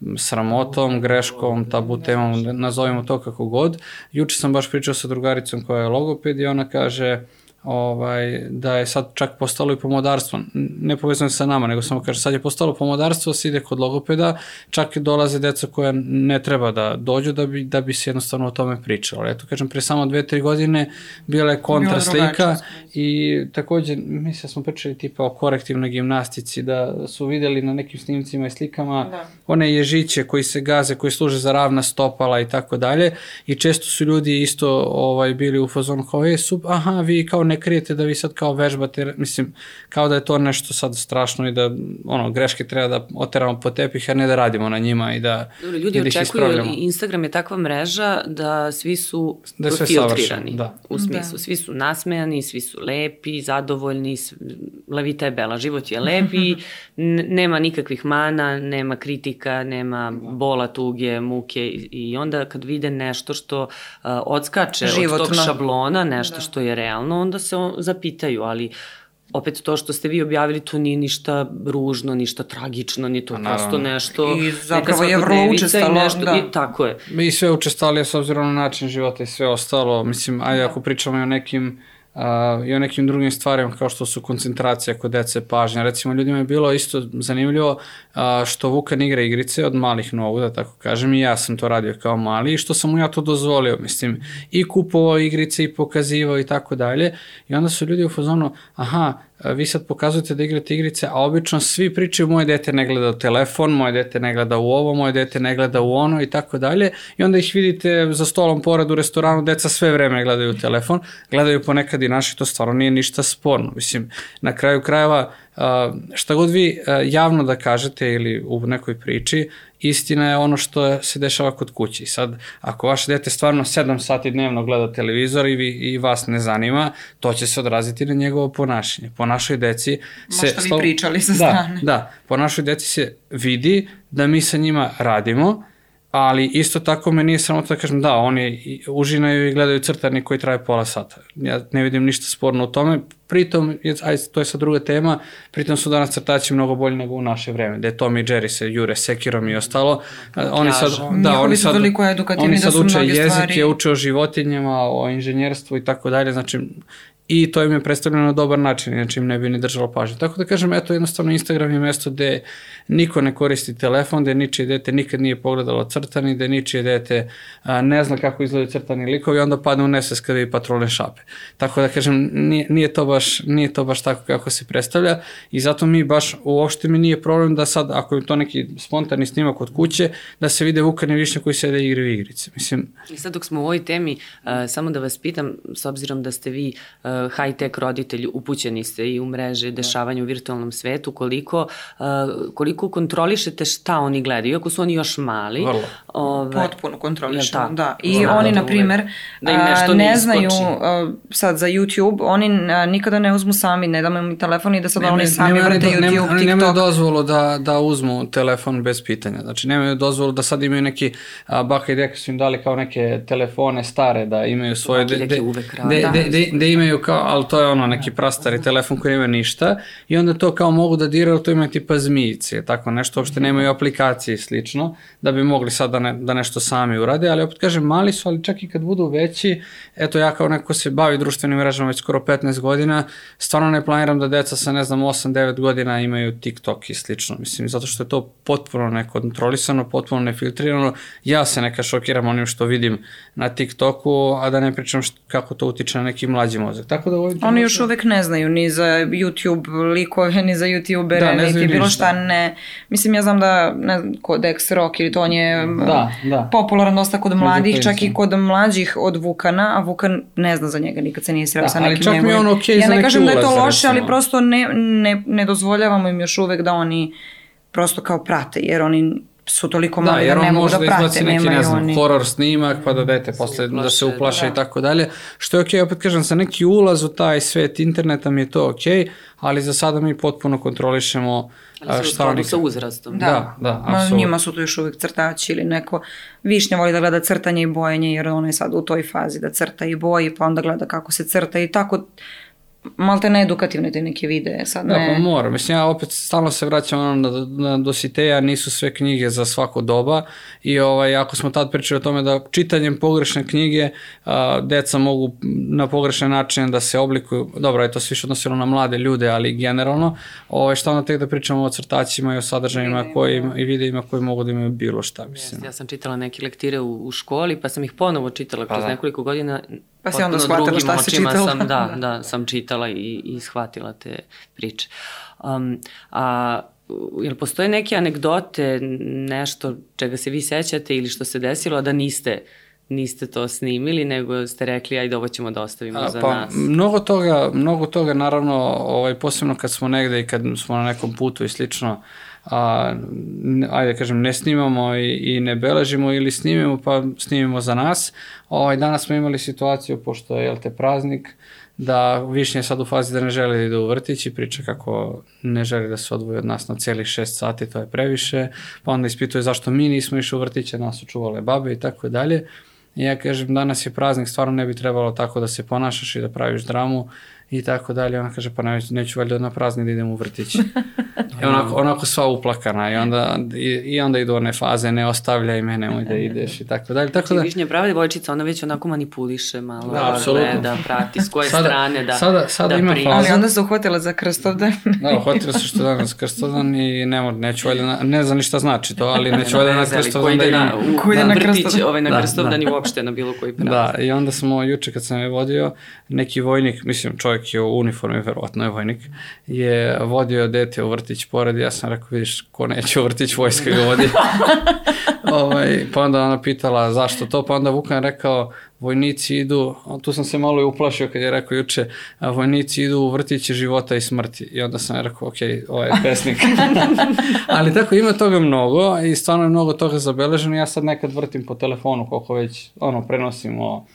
Speaker 2: da. sramotom, greškom, tabu temom, nazovimo to kako god. Juče sam baš pričao sa drugaricom koja je logoped i ona kaže, ovaj, da je sad čak postalo i pomodarstvo, ne povezano sa nama, nego samo kaže sad je postalo pomodarstvo, se ide kod logopeda, čak i dolaze deca koja ne treba da dođu da bi, da bi se jednostavno o tome pričalo. Eto, kažem, pre samo dve, tri godine bila je kontra slika i takođe, mislim da smo pričali tipa o korektivnoj gimnastici, da su videli na nekim snimcima i slikama da. one ježiće koji se gaze, koji služe za ravna stopala i tako dalje i često su ljudi isto ovaj, bili u fazonu kao, e, sub, aha, vi kao ne krijete da vi sad kao vežbate, mislim, kao da je to nešto sad strašno i da ono, greške treba da oteramo po tepih, a ne da radimo na njima i da,
Speaker 1: Dobro, ljudi
Speaker 2: i da
Speaker 1: očekuju. Instagram je takva mreža da svi su
Speaker 2: Da sve
Speaker 1: filtrirani.
Speaker 2: da.
Speaker 1: U smislu, svi su nasmejani, svi su lepi, zadovoljni, levita je bela, život je lep i n- nema nikakvih mana, nema kritika, nema bola, tuge, muke i, i onda kad vide nešto što uh, odskače od
Speaker 3: Životno.
Speaker 1: tog šablona, nešto da. što je realno, onda se on, zapitaju, ali opet to što ste vi objavili, to nije ništa ružno, ništa tragično, ni to
Speaker 2: Pa
Speaker 1: prosto
Speaker 2: naravno.
Speaker 1: nešto...
Speaker 3: I zapravo je vrlo
Speaker 1: svakodnevica i
Speaker 3: učestalo,
Speaker 1: nešto,
Speaker 3: da.
Speaker 1: I tako je.
Speaker 2: I sve učestalije s obzirom na način života i sve ostalo. Mislim, ajde ako pričamo i o nekim uh, i o nekim drugim stvarima kao što su koncentracija kod dece, pažnja. Recimo, ljudima je bilo isto zanimljivo uh, što Vukan igra igrice od malih nogu, da tako kažem, i ja sam to radio kao mali i što sam mu ja to dozvolio, mislim, i kupovao igrice i pokazivao i tako dalje. I onda su ljudi u fazonu, aha, a, vi sad pokazujete da igrate igrice, a obično svi pričaju moje dete ne gleda telefon, moje dete ne gleda u ovo, moje dete ne gleda u ono i tako dalje. I onda ih vidite za stolom pored u restoranu, deca sve vreme gledaju telefon, gledaju ponekad i naši, to stvarno nije ništa sporno. Mislim, na kraju krajeva, šta god vi javno da kažete ili u nekoj priči, istina je ono što se dešava kod kući. Sad, ako vaše dete stvarno 7 sati dnevno gleda televizor i, vi, i vas ne zanima, to će se odraziti na njegovo ponašanje. Po našoj deci se...
Speaker 3: Možda vi pričali sa
Speaker 2: da,
Speaker 3: strane.
Speaker 2: Da, po našoj deci se vidi da mi sa njima radimo, ali isto tako me nije samo da kažem da, oni užinaju i gledaju crtani koji traje pola sata. Ja ne vidim ništa sporno u tome, pritom, aj, to je sad druga tema, pritom su danas crtači mnogo bolji nego u naše vreme, gde Tom i Jerry se jure sekirom i ostalo. Oni sad, da,
Speaker 3: Njihovi
Speaker 2: oni sad,
Speaker 3: toliko edukativni
Speaker 2: oni
Speaker 3: da
Speaker 2: sad
Speaker 3: su
Speaker 2: uče jezike,
Speaker 3: stvari-
Speaker 2: uče o životinjama, o inženjerstvu i tako dalje, znači i to im je predstavljeno na dobar način, inače im ne bi ni držalo pažnju. Tako da kažem, eto, jednostavno Instagram je mesto gde niko ne koristi telefon, gde ničije dete nikad nije pogledalo crtani, gde ničije dete a, ne zna kako izgledaju crtani likovi, onda padne u nesvest kada vidi patrolne šape. Tako da kažem, nije, nije, to baš, nije to baš tako kako se predstavlja i zato mi baš uopšte mi nije problem da sad, ako je to neki spontani snimak od kuće, da se vide Vukan i Višnja koji sede i igraju igrice. Mislim,
Speaker 1: I sad dok smo u ovoj temi, uh, samo da vas pitam, s obzirom da ste vi uh, high-tech roditelji, upućeni ste i u mreže, dešavanja u virtualnom svetu, koliko, uh, koliko kontrolišete šta oni gledaju, iako su oni još mali.
Speaker 2: Vrlo.
Speaker 1: Ove,
Speaker 3: Potpuno kontrolišemo, da. I
Speaker 1: Znate
Speaker 3: oni,
Speaker 1: uvek
Speaker 3: na primer,
Speaker 1: da im nešto
Speaker 3: ne
Speaker 1: ne
Speaker 3: znaju a, sad za YouTube, oni nikada ne uzmu sami, ne damo im telefon i da sad oni sami
Speaker 2: nemaju
Speaker 3: vrte
Speaker 2: do-
Speaker 3: YouTube,
Speaker 2: oni
Speaker 3: TikTok.
Speaker 2: nemaju dozvolu da, da uzmu telefon bez pitanja. Znači, nemaju dozvolu da sad imaju neki, a, baka i deka su im dali kao neke telefone stare, da imaju svoje...
Speaker 1: Da.
Speaker 2: de- de- de imaju kao, ali to je ono neki prastari telefon koji nema ništa i onda to kao mogu da diraju, to ima tipa zmijice, tako nešto, uopšte nemaju aplikacije i slično, da bi mogli sad da, ne, da nešto sami urade, ali opet kažem, mali su, ali čak i kad budu veći, eto ja kao neko ko se bavi društvenim mrežama već skoro 15 godina, stvarno ne planiram da deca sa ne znam 8-9 godina imaju TikTok i slično, mislim, zato što je to potpuno nekontrolisano, potpuno nefiltrirano, ja se neka šokiram onim što vidim na TikToku, a da ne pričam št, kako to utiče na neki mlađi mozak. Tako da u ovoj
Speaker 3: Oni još uvek ne znaju ni za YouTube likove, ni za YouTubere,
Speaker 2: Da,
Speaker 3: niti bilo šta ne. Mislim, ja znam da, ne znam, kod Dex Rock ili to on je
Speaker 2: Da, da.
Speaker 3: popularan dosta kod mladih, čak i kod mlađih od Vukana, a Vukan ne zna za njega, nikad se nije sreo
Speaker 2: Da,
Speaker 3: sa
Speaker 2: ali
Speaker 3: nekim
Speaker 2: čak mi je
Speaker 3: njegovim.
Speaker 2: on okej
Speaker 3: ja
Speaker 2: za
Speaker 3: ne kažem da je to loše, ali
Speaker 2: recimo.
Speaker 3: prosto ne, ne, ne dozvoljavamo im još uvek da oni prosto kao prate, jer oni su toliko
Speaker 2: Da,
Speaker 3: mali da,
Speaker 2: jer
Speaker 3: ne
Speaker 2: on
Speaker 3: mogu
Speaker 2: može
Speaker 3: da
Speaker 2: da
Speaker 3: prate,
Speaker 2: izbaci neki, ne znam,
Speaker 3: oni...
Speaker 2: horor snimak, pa da dete posle da se
Speaker 1: uplaše,
Speaker 2: uplaše
Speaker 3: da.
Speaker 2: i tako dalje. Što je okej, opet kažem, za neki ulaz u taj svet interneta mi je to okej, ali za sada mi potpuno kontrolišemo
Speaker 1: Ali
Speaker 2: šta oni...
Speaker 1: sa uzrastom.
Speaker 2: Da, da,
Speaker 3: Ma,
Speaker 2: apsolutno.
Speaker 3: njima su to još uvek crtači ili neko višnja voli da gleda crtanje i bojenje jer ona je sad u toj fazi da crta i boji pa onda gleda kako se crta i tako malte ne edukativne te neke videe sad
Speaker 2: Da,
Speaker 3: ne.
Speaker 2: pa mora. Mislim, ja opet stalno se vraćam ono na, na Dositeja, nisu sve knjige za svako doba i ovaj, ako smo tad pričali o tome da čitanjem pogrešne knjige a, deca mogu na pogrešne načine da se oblikuju, dobro, je to se više odnosilo na mlade ljude, ali generalno, ovaj, šta onda tek da pričamo o crtačima i o sadržajima koji, i videima koji mogu da imaju bilo šta, mislim.
Speaker 1: Ja sam čitala neke lektire u, u školi, pa sam ih ponovo čitala kroz
Speaker 2: da.
Speaker 1: nekoliko godina.
Speaker 3: Pa si onda shvatila šta si čitala.
Speaker 1: Sam, da, da, sam čitala i, i shvatila te priče. Um, a jel postoje neke anegdote, nešto čega se vi sećate ili što se desilo, a da niste niste to snimili, nego ste rekli ajde ovo ćemo da ostavimo A, za
Speaker 2: pa,
Speaker 1: nas?
Speaker 2: Mnogo toga, mnogo toga naravno, ovaj, posebno kad smo negde i kad smo na nekom putu i slično, a, ajde kažem, ne snimamo i, i ne beležimo ili snimimo pa snimimo za nas. Ovaj, danas smo imali situaciju, pošto je, jel te, praznik, da Višnja je sad u fazi da ne želi da ide u vrtić i priča kako ne želi da se odvoji od nas na cijelih šest sati, to je previše, pa onda ispituje zašto mi nismo išli u vrtiće, nas su čuvale babe i tako dalje. I ja kažem, danas je praznik, stvarno ne bi trebalo tako da se ponašaš i da praviš dramu i tako dalje. Ona kaže, pa neću, neću valjda na praznik da idem u vrtić. I onako, onako sva uplakana i onda, i, i onda idu one faze, ne ostavljaj me, nemoj da ideš i tako dalje. Tako
Speaker 1: znači, da... Višnja prava devojčica, ona već onako manipuliše malo, da,
Speaker 2: apsolutno.
Speaker 1: da prati s koje sada, strane da,
Speaker 2: sada, sada
Speaker 1: da
Speaker 2: ima fazu.
Speaker 3: Ali onda se uhvatila za krstovdan.
Speaker 2: da, uhvatila se što danas krstovdan i ne, neću valjda, na, ne znam ni šta znači to, ali neću valjda na krstovdan da idem.
Speaker 1: Ko ide na vrtić, ovaj na da, krstovdan da. i uopšte na bilo koji
Speaker 2: praznik. Da, i onda smo juče kad sam je vodio, neki vojnik, mislim čovjek je u uniformi, verovatno je vojnik, je vodio dete u vrtić pored, ja sam rekao, vidiš, ko neće u vrtić, vojska ga vodi. ovaj, pa onda ona pitala zašto to, pa onda Vukan rekao, vojnici idu, tu sam se malo i uplašio kad je rekao juče, vojnici idu u vrtiće života i smrti. I onda sam rekao, ok, ovo je pesnik. Ali tako ima toga mnogo i stvarno je mnogo toga zabeleženo. Ja sad nekad vrtim po telefonu koliko već ono, prenosimo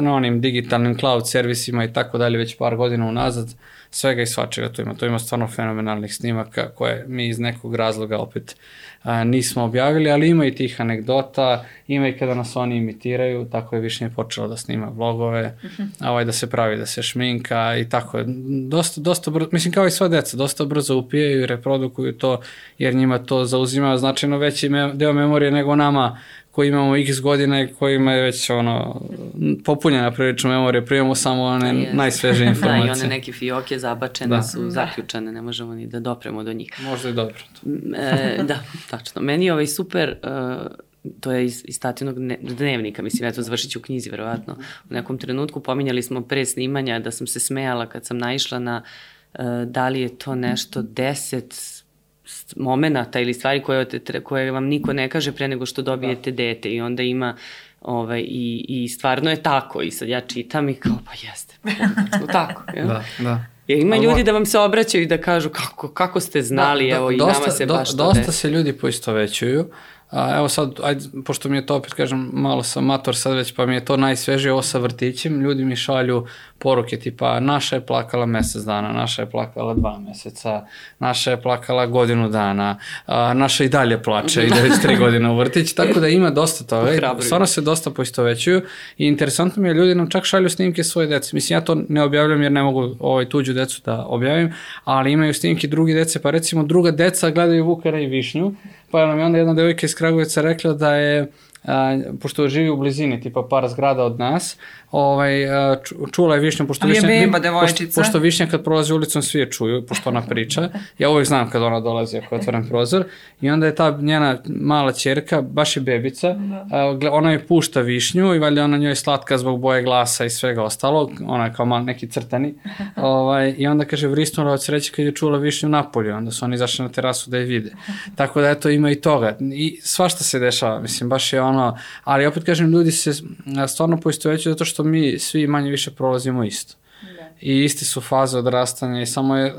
Speaker 2: na onim digitalnim cloud servisima i tako dalje već par godina unazad svega i svačega tu ima. Tu ima stvarno fenomenalnih snimaka koje mi iz nekog razloga opet a, nismo objavili, ali ima i tih anegdota, ima i kada nas oni imitiraju, tako je Višnje počelo da snima vlogove, uh -huh. a ovaj da se pravi, da se šminka i tako je. Dosta, dosta brzo, mislim kao i sva deca, dosta brzo upijaju i reprodukuju to, jer njima to zauzima značajno veći me, deo memorije nego nama koji imamo x godina i kojima je već ono popunjena prilično memorija, primamo samo one yes. najsveže informacije.
Speaker 1: da, i one neke fioke zabačene da. su zaključane, ne možemo ni da dopremo do njih.
Speaker 2: Možda i dobro.
Speaker 1: e, da, tačno. Meni je ovaj super, uh, to je iz, iz tatinog dnevnika, mislim, ja to završit ću u knjizi, verovatno. U nekom trenutku pominjali smo pre snimanja da sam se smejala kad sam naišla na uh, da li je to nešto deset momenata ili stvari koje, koje vam niko ne kaže pre nego što dobijete da. dete i onda ima ovaj, i, i stvarno je tako i sad ja čitam i kao pa jeste, tako. Ja?
Speaker 2: Da, da.
Speaker 1: Jer ima Ali, ljudi da vam se obraćaju i da kažu kako, kako ste znali, da, evo dosta, i nama se do, baš to
Speaker 2: Dosta desi. se ljudi poistovećuju, A, evo sad, ajde, pošto mi je to opet, kažem, malo sam mator sad već, pa mi je to najsvežije ovo sa vrtićem, ljudi mi šalju poruke tipa naša je plakala mesec dana, naša je plakala dva meseca, naša je plakala godinu dana, a, naša i dalje plače, ide već tri godine u vrtić, tako da ima dosta toga. I stvarno se dosta poistovećuju i interesantno mi je, ljudi nam čak šalju snimke svoje dece. Mislim, ja to ne objavljam jer ne mogu ovaj, tuđu decu da objavim, ali imaju snimke drugi dece, pa recimo druga deca gledaju Vukara i Višnju, pa nam je onda jedna devojka iz Kragovica rekla da je a, pošto živi u blizini, tipa par zgrada od nas, ovaj, čula je Višnja, pošto,
Speaker 3: Višnja,
Speaker 2: beba,
Speaker 3: pošto,
Speaker 2: pošto Višnja kad prolazi ulicom svi je čuju, pošto ona priča, ja uvijek znam kad ona dolazi ako je otvoren prozor, i onda je ta njena mala čerka, baš je bebica, da. ona je pušta Višnju i valjda ona njoj slatka zbog boje glasa i svega ostalog, ona je kao mal neki crtani, ovaj, i onda kaže vrisnula od sreće kad je čula Višnju napolju, onda su oni izašli na terasu da je vide. Tako da eto ima i toga. I svašta se dešava, mislim, baš je ono, ali opet kažem, ljudi se stvarno poistovećuju zato što mi svi manje više prolazimo isto. I isti su faze odrastanja i samo je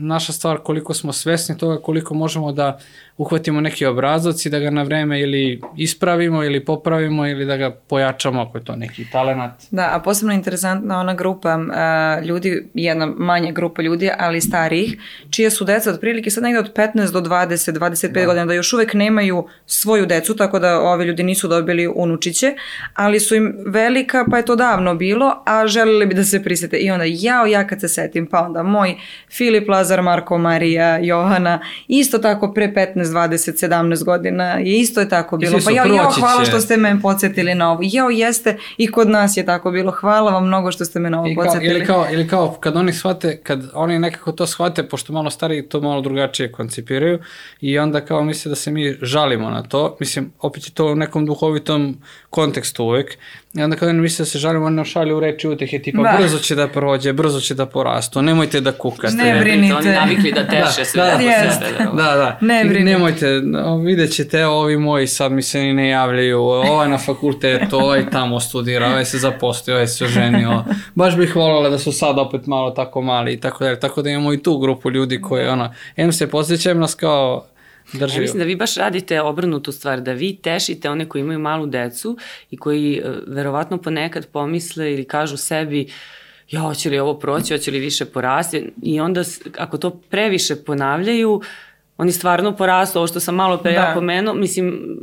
Speaker 2: naša stvar koliko smo svesni toga, koliko možemo da uhvatimo neki obrazac i da ga na vreme ili ispravimo ili popravimo ili da ga pojačamo ako je to neki talenat.
Speaker 3: Da, a posebno interesantna ona grupa uh, ljudi, jedna manja grupa ljudi, ali starijih, čije su deca otprilike sad negde od 15 do 20, 25 da. godina, da još uvek nemaju svoju decu, tako da ovi ljudi nisu dobili unučiće, ali su im velika, pa je to davno bilo, a želeli bi da se prisete. I onda jao, ja kad se setim, pa onda moj Filip Lazar, Marko, Marija, Johana, isto tako pre 15 20, 17 godina je isto je tako bilo. Pa jao, jao, hvala što ste me podsjetili na ovo. Jao, jeste i kod nas je tako bilo. Hvala vam mnogo što ste me na ovo I kao, podsjetili.
Speaker 2: Ili kao, ili kao kad oni shvate, kad oni nekako to shvate, pošto malo stariji to malo drugačije koncipiraju i onda kao misle da se mi žalimo na to. Mislim, opet je to u nekom duhovitom kontekstu uvek. I onda kada oni misle da se žalimo, oni nam šalju u reči utehe, tipa da. brzo će da prođe, brzo će da porastu, nemojte da kukate.
Speaker 3: Ne brinite.
Speaker 1: Oni navikli da teše
Speaker 2: Da,
Speaker 1: sve
Speaker 2: da,
Speaker 3: jest.
Speaker 1: sebe. Da.
Speaker 2: Da, da.
Speaker 3: Ne brinite.
Speaker 2: Nemojte, no, vidjet ćete, ovi moji sad mi se ni ne javljaju, ovaj na fakultetu, ovaj tamo studira, ovaj se zaposlio, ovaj se oženio. Baš bih voljela da su sad opet malo tako mali i tako dalje. Tako da imamo i tu grupu ljudi koji, ono, em se posjećam nas kao drži.
Speaker 1: Ja mislim da vi baš radite obrnutu stvar, da vi tešite one koji imaju malu decu i koji e, verovatno ponekad pomisle ili kažu sebi ja, hoće li ovo proći, hoće li više porasti i onda ako to previše ponavljaju, oni stvarno porastu, ovo što sam malo pre
Speaker 3: Da.
Speaker 1: ja pomenuo, mislim,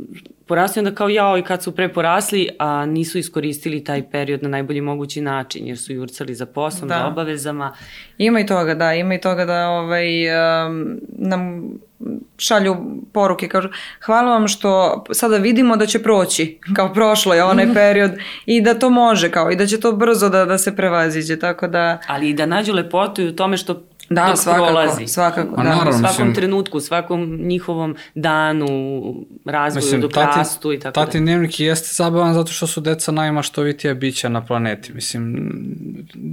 Speaker 1: porastu i onda kao jao i kad su pre porasli, a nisu iskoristili taj period na najbolji mogući način, jer su jurcali za poslom,
Speaker 3: Da.
Speaker 1: za obavezama.
Speaker 3: Ima i toga, da, ima i toga da ovaj, um, nam šalju poruke, kažu hvala vam što sada vidimo da će proći, kao prošlo je onaj period i da to može, kao i da će to brzo da, da se prevaziđe, tako da
Speaker 1: Ali i da nađu lepotu i u tome što
Speaker 3: da,
Speaker 1: dok
Speaker 3: svakako,
Speaker 1: prolazi.
Speaker 3: svakako, da.
Speaker 2: naravno.
Speaker 1: u svakom
Speaker 2: mislim-
Speaker 1: trenutku, u svakom njihovom danu, razvoju,
Speaker 2: Mislim,
Speaker 1: dok
Speaker 2: tati,
Speaker 1: rastu i tako
Speaker 2: tati
Speaker 1: da.
Speaker 2: dnevnik i jeste zabavan zato što su deca najmaštovitija bića na planeti. Mislim,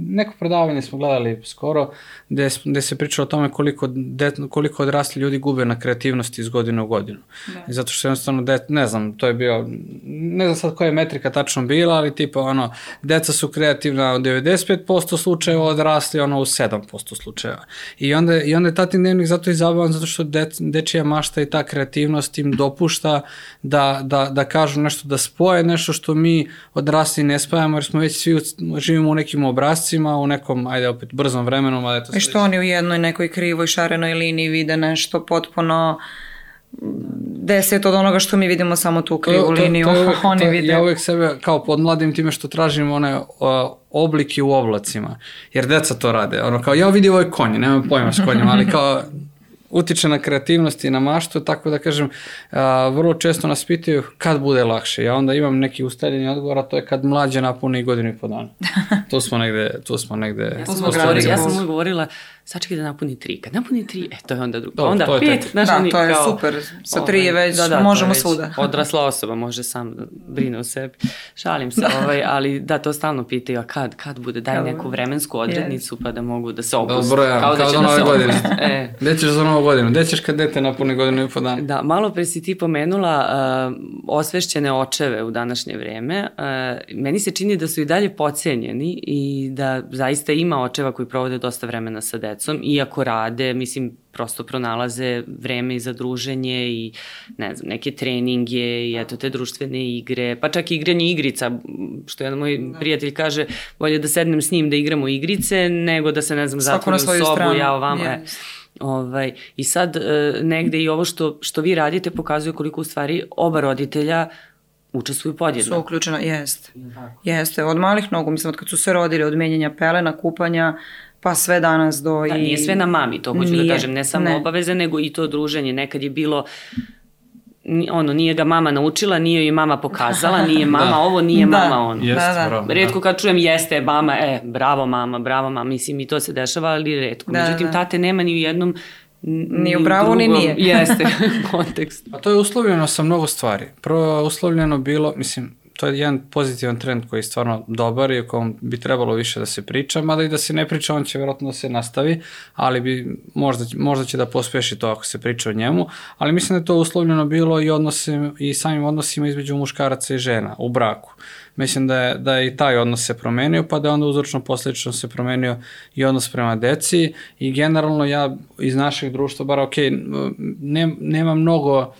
Speaker 2: neko predavanje smo gledali skoro gde, gde se priča o tome koliko, de, koliko odrasli ljudi gube na kreativnosti iz godine u godinu. I zato što jednostavno, de, ne znam, to je bio, ne znam sad koja je metrika tačno bila, ali tipa ono, deca su kreativna u 95% slučajeva, odrasli ono u 7% slučajeva. I onda, i onda je tati dnevnik zato i zabavan, zato što de, dečija mašta i ta kreativnost im dopušta da, da, da kažu nešto, da spoje nešto što mi odrasli ne spajamo, jer smo već svi u- živimo u nekim obrazcima, u nekom, ajde opet, brzom vremenu, ali eto
Speaker 3: I što oni u jednoj nekoj krivoj šarenoj liniji vide nešto potpuno deset od onoga što mi vidimo samo tu krivu liniju,
Speaker 2: je uvek-
Speaker 3: oni
Speaker 2: to-
Speaker 3: vide.
Speaker 2: Ja uvek sebe kao podmladim time što tražim one o, oblike u oblacima. Jer deca to rade. Ono kao, ja vidim ovaj konj, nemam pojma s konjem, ali kao utiče na kreativnost i na maštu, tako da kažem, a, vrlo često nas pitaju kad bude lakše. Ja onda imam neki ustaljeni odgovor, a to je kad mlađe napuni godinu i po dana. tu smo negde, tu smo negde.
Speaker 1: Ja
Speaker 3: To
Speaker 1: sam,
Speaker 3: smo
Speaker 1: uvek
Speaker 3: gradili
Speaker 1: govorila, ja sam
Speaker 3: put.
Speaker 1: Sačekaj da napuni tri. Kad napuni tri, e, to je onda drugo.
Speaker 2: Dobro,
Speaker 1: onda
Speaker 2: to je
Speaker 1: pet,
Speaker 2: tek.
Speaker 1: znaš,
Speaker 3: Da,
Speaker 1: oni
Speaker 3: to je
Speaker 1: kao,
Speaker 3: super. Sa tri je već,
Speaker 1: to
Speaker 3: možemo
Speaker 1: je već
Speaker 3: svuda.
Speaker 1: Odrasla osoba može sam da brine o sebi. Šalim se, ovaj, ali da, to stalno pitaju, a kad, kad bude, daj neku vremensku odrednicu pa da mogu da se opuste.
Speaker 2: Odbrojam, kao,
Speaker 1: da
Speaker 2: kao
Speaker 1: će
Speaker 2: do
Speaker 1: da
Speaker 2: nove
Speaker 1: se
Speaker 2: godine.
Speaker 1: E,
Speaker 2: Gde ćeš za novu godinu? Gde ćeš kad dete napuni godinu i po dana?
Speaker 1: Da, malo pre si ti pomenula uh, osvešćene očeve u današnje vreme. Uh, meni se čini da su i dalje pocenjeni i da zaista ima očeva koji provode dosta vremena sa decom, iako rade, mislim, prosto pronalaze vreme i za druženje i ne znam, neke treninge i eto te društvene igre, pa čak i igranje igrica, što jedan moj prijatelj kaže, bolje da sednem s njim da igramo igrice, nego da se, ne znam, zatvorim u sobu,
Speaker 3: stranu.
Speaker 1: ja ovamo, e.
Speaker 3: Yes.
Speaker 1: Ovaj, I sad e, negde i ovo što, što vi radite pokazuje koliko u stvari oba roditelja učestvuju
Speaker 3: su
Speaker 1: podjedno.
Speaker 3: uključena, jeste. Jeste, od malih nogu, mislim, od kad su se rodili, od menjanja pelena, kupanja, pa sve danas do
Speaker 1: Da,
Speaker 3: i...
Speaker 1: nije sve na mami, to hoću
Speaker 3: Nije,
Speaker 1: da kažem, ne samo
Speaker 3: ne.
Speaker 1: obaveze, nego i to druženje. Nekad je bilo ono, nije ga mama naučila, nije joj mama pokazala, nije mama
Speaker 2: Da.
Speaker 1: ovo, nije
Speaker 3: Da.
Speaker 1: mama ono.
Speaker 2: Jeste,
Speaker 3: Da, da.
Speaker 2: bravo.
Speaker 1: Redko kad čujem jeste mama, e, bravo mama, bravo mama, mislim i to se dešava, ali redko.
Speaker 3: Da,
Speaker 1: Međutim,
Speaker 3: da.
Speaker 1: tate nema ni u jednom
Speaker 3: Ni u pravu, ni nije.
Speaker 1: Jeste, kontekst.
Speaker 2: Pa to je uslovljeno sa mnogo stvari. Prvo je uslovljeno bilo, mislim, to je jedan pozitivan trend koji je stvarno dobar i o kom bi trebalo više da se priča, mada i da se ne priča, on će vjerojatno da se nastavi, ali bi, možda, možda će da pospeši to ako se priča o njemu, ali mislim da je to uslovljeno bilo i, odnose, i samim odnosima između muškaraca i žena u braku. Mislim da je, da je i taj odnos se promenio, pa da je onda uzročno posledično se promenio i odnos prema deci i generalno ja iz našeg društva, bar ok, ne, nema mnogo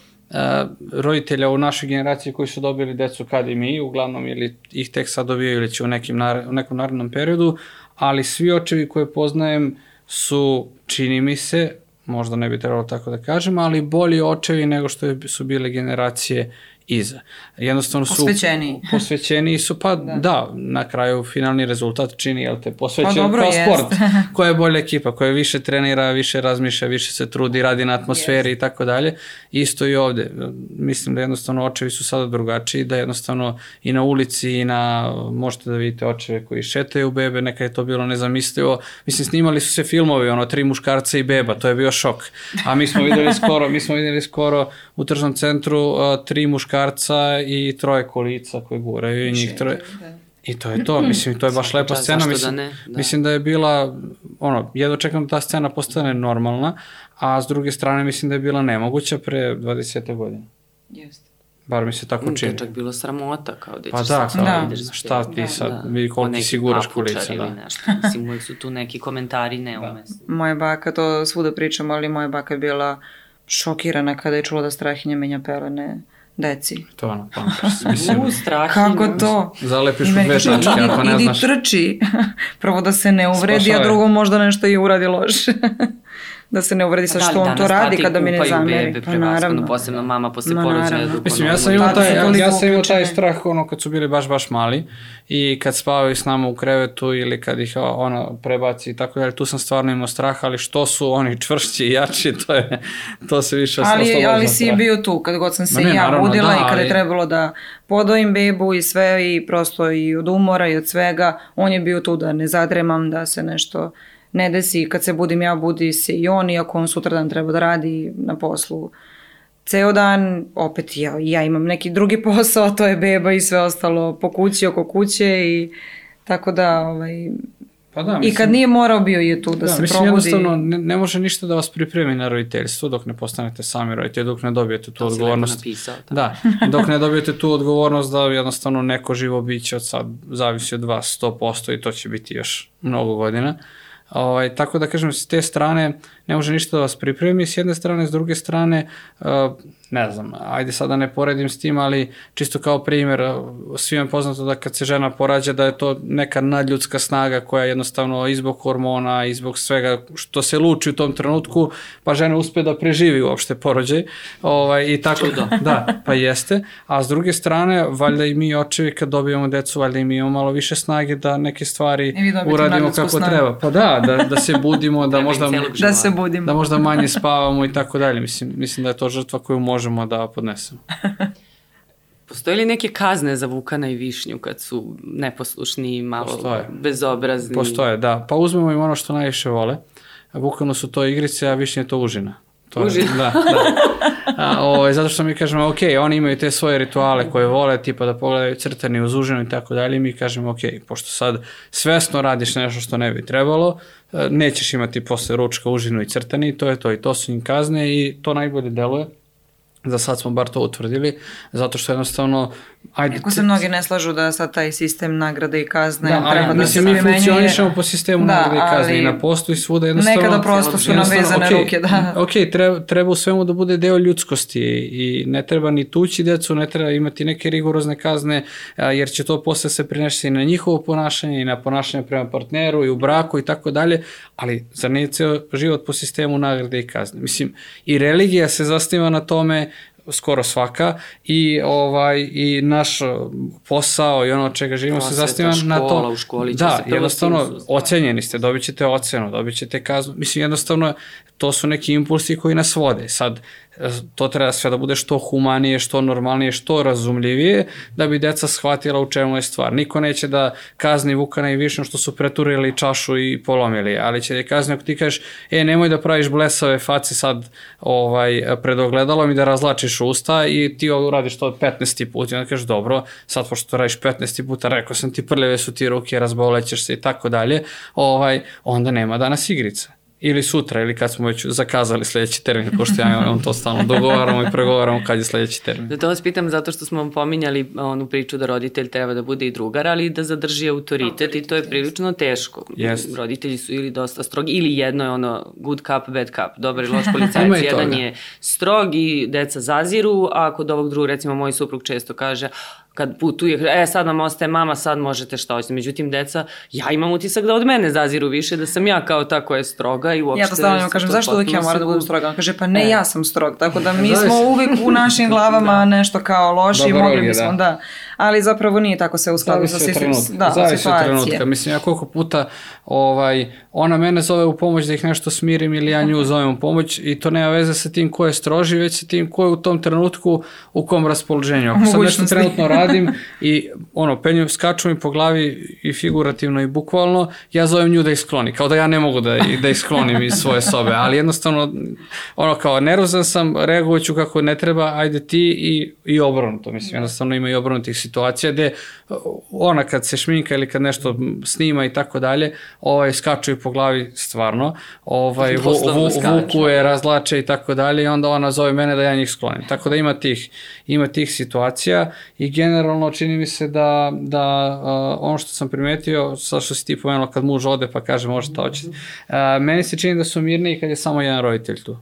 Speaker 2: roditelja u našoj generaciji koji su dobili decu kad i mi, uglavnom ili ih tek sad dobijaju ili će u, nekim u nekom narednom periodu, ali svi očevi koje poznajem su, čini mi se, možda ne bi trebalo tako da kažem, ali bolji očevi nego što su bile generacije iza. Jednostavno su...
Speaker 3: Posvećeniji.
Speaker 2: Posvećeniji su, pa da. da, na kraju finalni rezultat čini, jel te, posvećen
Speaker 3: Pa dobro,
Speaker 2: kao
Speaker 3: jest.
Speaker 2: sport. Koja je bolja ekipa, koja više trenira, više razmišlja, više se trudi, radi na atmosferi i tako dalje. Isto i ovde. Mislim da jednostavno očevi su sada drugačiji, da jednostavno i na ulici i na, možete da vidite očeve koji šetaju bebe, neka je to bilo nezamislivo. Mislim, snimali su se filmovi, ono, tri muškarca i beba, to je bio šok. A mi smo videli skoro, mi smo videli skoro u tržnom centru uh, tri muškarca i troje kolica koje guraju i njih troje. I to je to, mislim, to je baš lepa scena,
Speaker 1: zašto
Speaker 2: mislim,
Speaker 1: da ne, da.
Speaker 2: mislim da je bila, ono, jedno čekam da ta scena postane normalna, a s druge strane mislim da je bila nemoguća pre 20. godine.
Speaker 3: Jeste.
Speaker 2: Bar mi se tako
Speaker 1: Mm, To
Speaker 2: čini.
Speaker 1: je čak bilo sramota, kao da
Speaker 2: Pa
Speaker 1: ćeš
Speaker 2: da,
Speaker 1: sad
Speaker 3: Da.
Speaker 1: ideš
Speaker 2: šta ti sad,
Speaker 1: Da.
Speaker 2: vidi koliko ti siguraš
Speaker 1: ili
Speaker 2: da.
Speaker 1: nešto. Mislim, uvijek su tu neki komentari neumesni.
Speaker 3: Moja baka, to svuda pričamo, ali moja baka je bila šokirana kada je čula da strahinja menja pelene deci.
Speaker 2: To je ono, pampers, mislim.
Speaker 1: U, strah
Speaker 3: Kako to?
Speaker 2: Zalepiš u dve tačke, ako ne
Speaker 3: idi,
Speaker 2: znaš.
Speaker 3: idi trči. Prvo da se ne uvredi, a
Speaker 2: Spašavaj.
Speaker 3: drugo možda nešto i uradi loše. Da se ne uvredi sa
Speaker 1: Da li
Speaker 3: što on to radi kada mi ne zameri.
Speaker 1: bebe
Speaker 3: Pa naravno.
Speaker 1: posebno mama posle
Speaker 3: Ma,
Speaker 1: porođaja.
Speaker 2: Mislim, ja sam
Speaker 1: ima
Speaker 2: imao taj, ja, ja sam imao taj strah ono kad su bili baš, baš mali i kad spavaju s nama u krevetu ili kad ih ono prebaci i tako dalje, tu sam stvarno imao strah, ali što su oni čvršći i jači, to je, to se više
Speaker 3: Ali,
Speaker 2: oslobađa
Speaker 3: ali si bio tu kad god sam se
Speaker 2: Ma ne,
Speaker 3: ja
Speaker 2: naravno,
Speaker 3: budila
Speaker 2: da,
Speaker 3: i kada je
Speaker 2: ali-
Speaker 3: trebalo da podojim bebu i sve i prosto i od umora i od svega, on je bio tu da ne zadremam, da se nešto ne desi. Kad se budim ja, budi se i on, iako on sutradan treba da radi na poslu ceo dan, opet ja, ja imam neki drugi posao, a to je beba i sve ostalo po kući, oko kuće i tako da, ovaj,
Speaker 2: Pa da,
Speaker 3: i kad nije morao bio je tu da,
Speaker 2: Da,
Speaker 3: se
Speaker 2: mislim,
Speaker 3: probudi.
Speaker 2: jednostavno ne, ne može ništa da vas pripremi na roditeljstvo dok ne postanete sami roditelji, dok ne dobijete tu
Speaker 1: To si lepo
Speaker 2: odgovornost.
Speaker 1: napisao. tako.
Speaker 2: Da, dok ne dobijete tu odgovornost da jednostavno neko živo biće od sad zavisi od vas 100% i to će biti još mnogo godina. Ovaj, tako da kažem, s te strane ne može ništa da vas pripremi, s jedne strane, s druge strane, uh, ne znam, ajde sada ne poredim s tim, ali čisto kao primjer, uh, svima je poznato da kad se žena porađa da je to neka nadljudska snaga koja jednostavno i zbog hormona i zbog svega što se luči u tom trenutku, pa žena uspe da preživi uopšte porođaj. Ovaj, i tako, da, pa jeste. A s druge strane, valjda i mi očevi kad dobijemo decu, valjda i mi imamo malo više snage da neke stvari uradimo kako
Speaker 3: snagu.
Speaker 2: treba. Pa da, da, da se budimo, da možda
Speaker 3: Da se budimo.
Speaker 2: da možda manje spavamo i tako dalje. Mislim, mislim da je to žrtva koju možemo da podnesemo.
Speaker 1: Postoje li neke kazne za Vukana i Višnju kad su neposlušni, malo
Speaker 2: Postoje.
Speaker 1: bezobrazni?
Speaker 2: Postoje, da. Pa uzmemo im ono što najviše vole. Vukanu su to igrice, a Višnje je to užina. To je-
Speaker 1: Užina.
Speaker 2: Da, da. A, ovaj, zato što mi kažemo, ok, oni imaju te svoje rituale koje vole, tipa da pogledaju crtani uz užinu i tako dalje, mi kažemo, ok, pošto sad svesno radiš nešto što ne bi trebalo, e, nećeš imati posle ručka užinu i crtani, to je to i to su im kazne i to najbolje deluje. Za sad smo bar to utvrdili, zato što jednostavno, ajde,
Speaker 3: Ako se mnogi ne slažu da sad taj sistem nagrade i kazne
Speaker 2: da, ali,
Speaker 3: treba da se
Speaker 2: mislim, mi
Speaker 3: primenjuje.
Speaker 2: funkcionišemo po sistemu
Speaker 3: Da,
Speaker 2: nagrade i kazne i
Speaker 3: ali
Speaker 2: na postu i svuda jednostavno...
Speaker 3: Nekada prosto su nam vezane
Speaker 2: okej,
Speaker 3: ruke, da.
Speaker 2: Ok, treba, treba u svemu da bude deo ljudskosti i ne treba ni tući decu, ne treba imati neke rigorozne kazne, jer će to posle se prinešti i na njihovo ponašanje i na ponašanje prema partneru i u braku i tako dalje, ali zar nije ceo život po sistemu nagrade i kazne? Mislim, i religija se zasniva na tome skoro svaka i ovaj i naš posao i ono čega živimo se zasniva na to.
Speaker 1: u školi
Speaker 2: da, jednostavno ocenjeni ste, dobit ćete ocenu, dobit ćete kaznu. Mislim, jednostavno, to su neki impulsi koji nas vode. Sad, e, to treba sve da bude što humanije, što normalnije, što razumljivije, da bi deca shvatila u čemu je stvar. Niko neće da kazni Vukana i Višnju što su preturili čašu i polomili, ali će da je kazni ako ti kažeš, e, nemoj da praviš blesave face sad ovaj, pred ogledalom i da razlačiš usta i ti ovo radiš to 15. put i onda kažeš, dobro, sad pošto to radiš 15. puta, rekao sam ti prljave su ti ruke, razbolećeš se i tako dalje, ovaj, onda nema danas igrice. Ili sutra, ili kad smo već zakazali sledeći termin, pošto ja i on to stalno dogovaramo i pregovaramo kad je sledeći termin.
Speaker 1: Da to vas pitam zato što smo pominjali onu priču da roditelj treba da bude i drugar, ali i da zadrži autoritet i to je prilično teško.
Speaker 2: Jest.
Speaker 1: Roditelji su ili dosta strogi, ili jedno je ono good cup, bad cup, dobar i loš policajac. Jedan je strog i deca zaziru, a kod ovog drugog, recimo moj suprug često kaže, kad putuje, e sad nam ostaje mama, sad možete šta hoćete. Međutim, deca, ja imam utisak da od mene zaziru više, da sam ja kao ta koja je stroga i uopšte...
Speaker 3: Ja to stalno
Speaker 1: su
Speaker 3: kažem,
Speaker 1: to
Speaker 3: zašto uvijek ja moram da budem stroga? On kaže, pa ne,
Speaker 1: E.
Speaker 3: ja sam strog. Tako da mi
Speaker 2: Zavisi.
Speaker 3: smo uvijek u našim glavama nešto kao loši i mogli bismo,
Speaker 2: da.
Speaker 3: da. Ali zapravo nije tako sve u skladu sa
Speaker 2: trenutka.
Speaker 3: Da,
Speaker 2: Zavisi od trenutka. Mislim, ja koliko puta ovaj, ona mene zove u pomoć da ih nešto smirim ili ja nju zovem u pomoć i to nema veze sa tim ko je stroži, već sa tim ko je u tom trenutku u kom raspoloženju. Ako sad nešto trenutno radi, radim i ono, penju, skaču mi po glavi i figurativno i bukvalno, ja zovem nju da ih skloni, kao da ja ne mogu da, da ih sklonim iz svoje sobe, ali jednostavno, ono kao nervozan sam, reagovaću kako ne treba, ajde ti i, i obrnuto, mislim, jednostavno ima i obrnutih situacija gde ona kad se šminka ili kad nešto snima i tako dalje, ovaj, skaču i po glavi stvarno, ovaj, vu, vu, vukuje, razlače i tako dalje i onda ona zove mene da ja njih sklonim. Tako da ima tih, ima tih situacija i generalno čini mi se da, da uh, ono što sam primetio, sa što si ti pomenuo kad muž ode pa kaže može to hoće, uh, meni se čini da su mirni kad je samo jedan roditelj tu.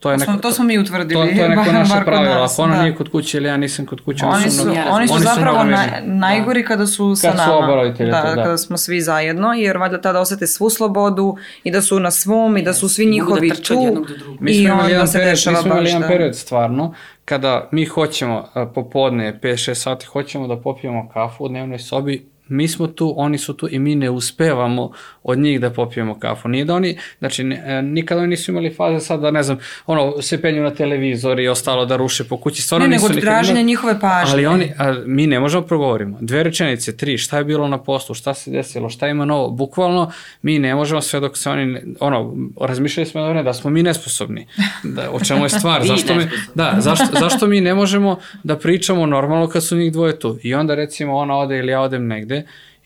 Speaker 3: To, je neko, to smo mi utvrdili.
Speaker 2: To, to je neko naše pravilo. Ako ona da. nije kod kuće ili ja nisam kod kuće,
Speaker 3: oni, su, su, oni su, oni su zapravo na, najgori da. kada su sa
Speaker 2: Kad
Speaker 3: nama.
Speaker 2: Su oba roditelja.
Speaker 3: Da, da, kada smo svi zajedno, jer valjda tada osete svu slobodu i da su na svom i da su svi njihovi da tu.
Speaker 2: Mi smo imali jedan period, mi smo imali jedan period stvarno, kada mi hoćemo popodne, 5-6 sati, hoćemo da popijemo kafu u dnevnoj sobi, mi smo tu, oni su tu i mi ne uspevamo od njih da popijemo kafu. Nije da oni, znači e, nikada oni nisu imali faze sad da ne znam, ono, se penju na televizor i ostalo da ruše po kući. Stvarno
Speaker 3: ne, nego traženje njihove pažnje.
Speaker 2: Ali oni, a, mi ne možemo progovorimo. Dve rečenice, tri, šta je bilo na poslu, šta se desilo, šta ima novo. Bukvalno mi ne možemo sve dok se oni, ono, razmišljali smo da, da smo mi nesposobni. Da, o čemu je stvar? zašto mi, da, zašto, zašto mi ne možemo da pričamo normalno kad su njih dvoje tu? I onda recimo ona ode ili ja odem negde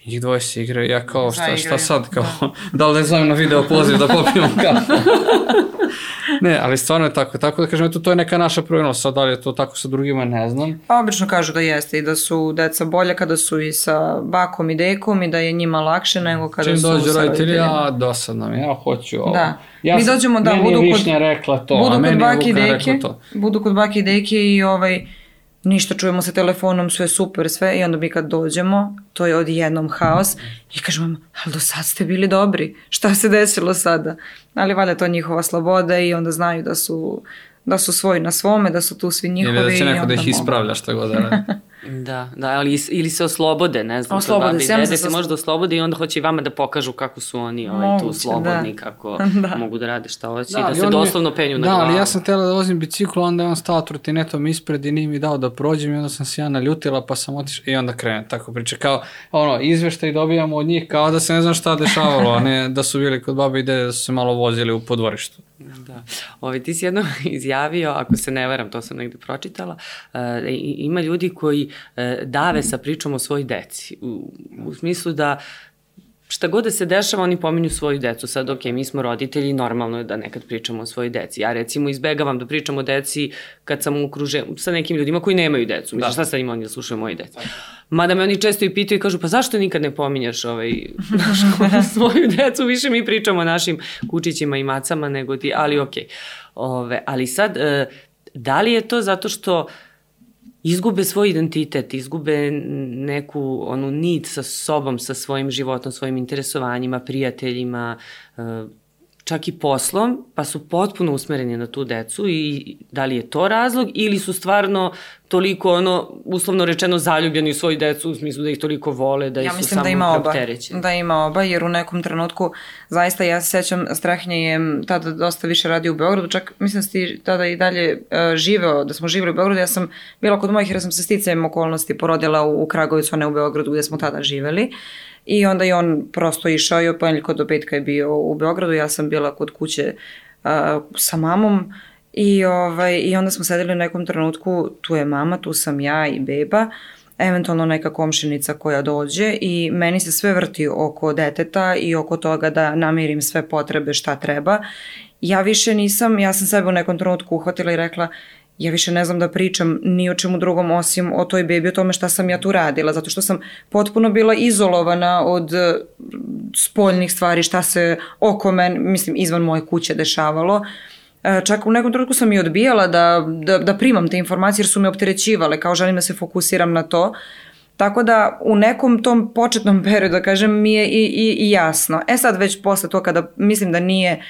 Speaker 2: i njih dvoje se igraju, ja kao šta, šta sad, kao, da, da li ne zovem na video poziv da popijemo kafu? ne, ali stvarno je tako, tako da kažem, eto, to je neka naša pravilnost, sad da li je to tako sa drugima, ne znam.
Speaker 3: Pa obično kažu da jeste i da su deca bolje kada su i sa bakom i dekom i da je njima lakše nego kada
Speaker 2: Čim
Speaker 3: su
Speaker 2: dođu sa roditelji, ja dosadno mi, ja hoću ovo.
Speaker 3: Da.
Speaker 2: Ja
Speaker 3: Mi dođemo da
Speaker 2: budu
Speaker 3: kod...
Speaker 2: Rekla to, budu a Vuka rekla to.
Speaker 3: Budu kod baki i deke i ovaj, ništa, čujemo se telefonom, sve super, sve i onda mi kad dođemo, to je odjednom haos i kažemo, ali do sad ste bili dobri, šta se desilo sada? Ali valjda to njihova sloboda i onda znaju da su, da su svoji na svome, da su tu svi njihovi.
Speaker 2: Ili da će neko da ih ispravlja šta god da.
Speaker 1: Da, da, ali ili se oslobode, ne znam,
Speaker 3: oslobode, babi,
Speaker 1: dede se, se možda oslobode i onda hoće i vama da pokažu kako su oni ovaj, Moguće, tu slobodni, da. kako da. mogu da rade šta hoće da, i da se doslovno mi, penju na
Speaker 2: da,
Speaker 1: glavu.
Speaker 2: Da, ali ja sam tela da vozim biciklu, onda je on stao trotinetom ispred i nije mi dao da prođem i onda sam se ja naljutila pa sam otišla i onda krenem tako priča. Kao, ono, izveštaj dobijamo od njih kao da se ne znam šta dešavalo, a ne da su bili kod babi i dede da su se malo vozili u podvorištu.
Speaker 1: Da. Ovi, ti si jedno izjavio, ako se ne varam, to sam negde pročitala, uh, ima ljudi koji uh, dave sa pričom o svojoj deci. U, u smislu da šta god da se dešava, oni pominju svoju decu. Sad, ok, mi smo roditelji, normalno je da nekad pričamo o svojoj deci. Ja recimo izbegavam da pričam o deci kad sam ukružen sa nekim ljudima koji nemaju decu. Mislim, da. šta sad ima oni da slušaju moje deci? Mada me oni često i pitaju i kažu, pa zašto nikad ne pominjaš ovaj, svoju decu? Više mi pričamo o našim kučićima i macama nego ti, ali ok. Ove, ali sad, e, da li je to zato što izgube svoj identitet, izgube neku onu nit sa sobom, sa svojim životom, svojim interesovanjima, prijateljima, e, čak i poslom, pa su potpuno usmereni na tu decu i da li je to razlog ili su stvarno toliko ono, uslovno rečeno zaljubljeni u svoju decu u smislu da ih toliko vole, da ja su samo da ima oba,
Speaker 3: da ima oba, jer u nekom trenutku zaista ja se sećam, Strahinja je tada dosta više radio u Beogradu, čak mislim da ti tada i dalje uh, živeo, da smo živeli u Beogradu, ja sam bila kod mojih jer sam se sticajem okolnosti porodila u, u Kragovicu, a ne u Beogradu gde smo tada živeli. I onda je on prosto išao i od ponedjeljka do petka je bio u Beogradu, ja sam bila kod kuće uh, sa mamom i, ovaj, i onda smo sedeli u nekom trenutku, tu je mama, tu sam ja i beba, eventualno neka komšinica koja dođe i meni se sve vrti oko deteta i oko toga da namirim sve potrebe šta treba. Ja više nisam, ja sam sebe u nekom trenutku uhvatila i rekla ja više ne znam da pričam ni o čemu drugom osim o toj bebi, o tome šta sam ja tu radila, zato što sam potpuno bila izolovana od e, spoljnih stvari, šta se oko men, mislim, izvan moje kuće dešavalo. E, čak u nekom trenutku sam i odbijala da, da, da primam te informacije jer su me opterećivale, kao želim da se fokusiram na to. Tako da u nekom tom početnom periodu, da kažem, mi je i, i, i jasno. E sad već posle to kada mislim da nije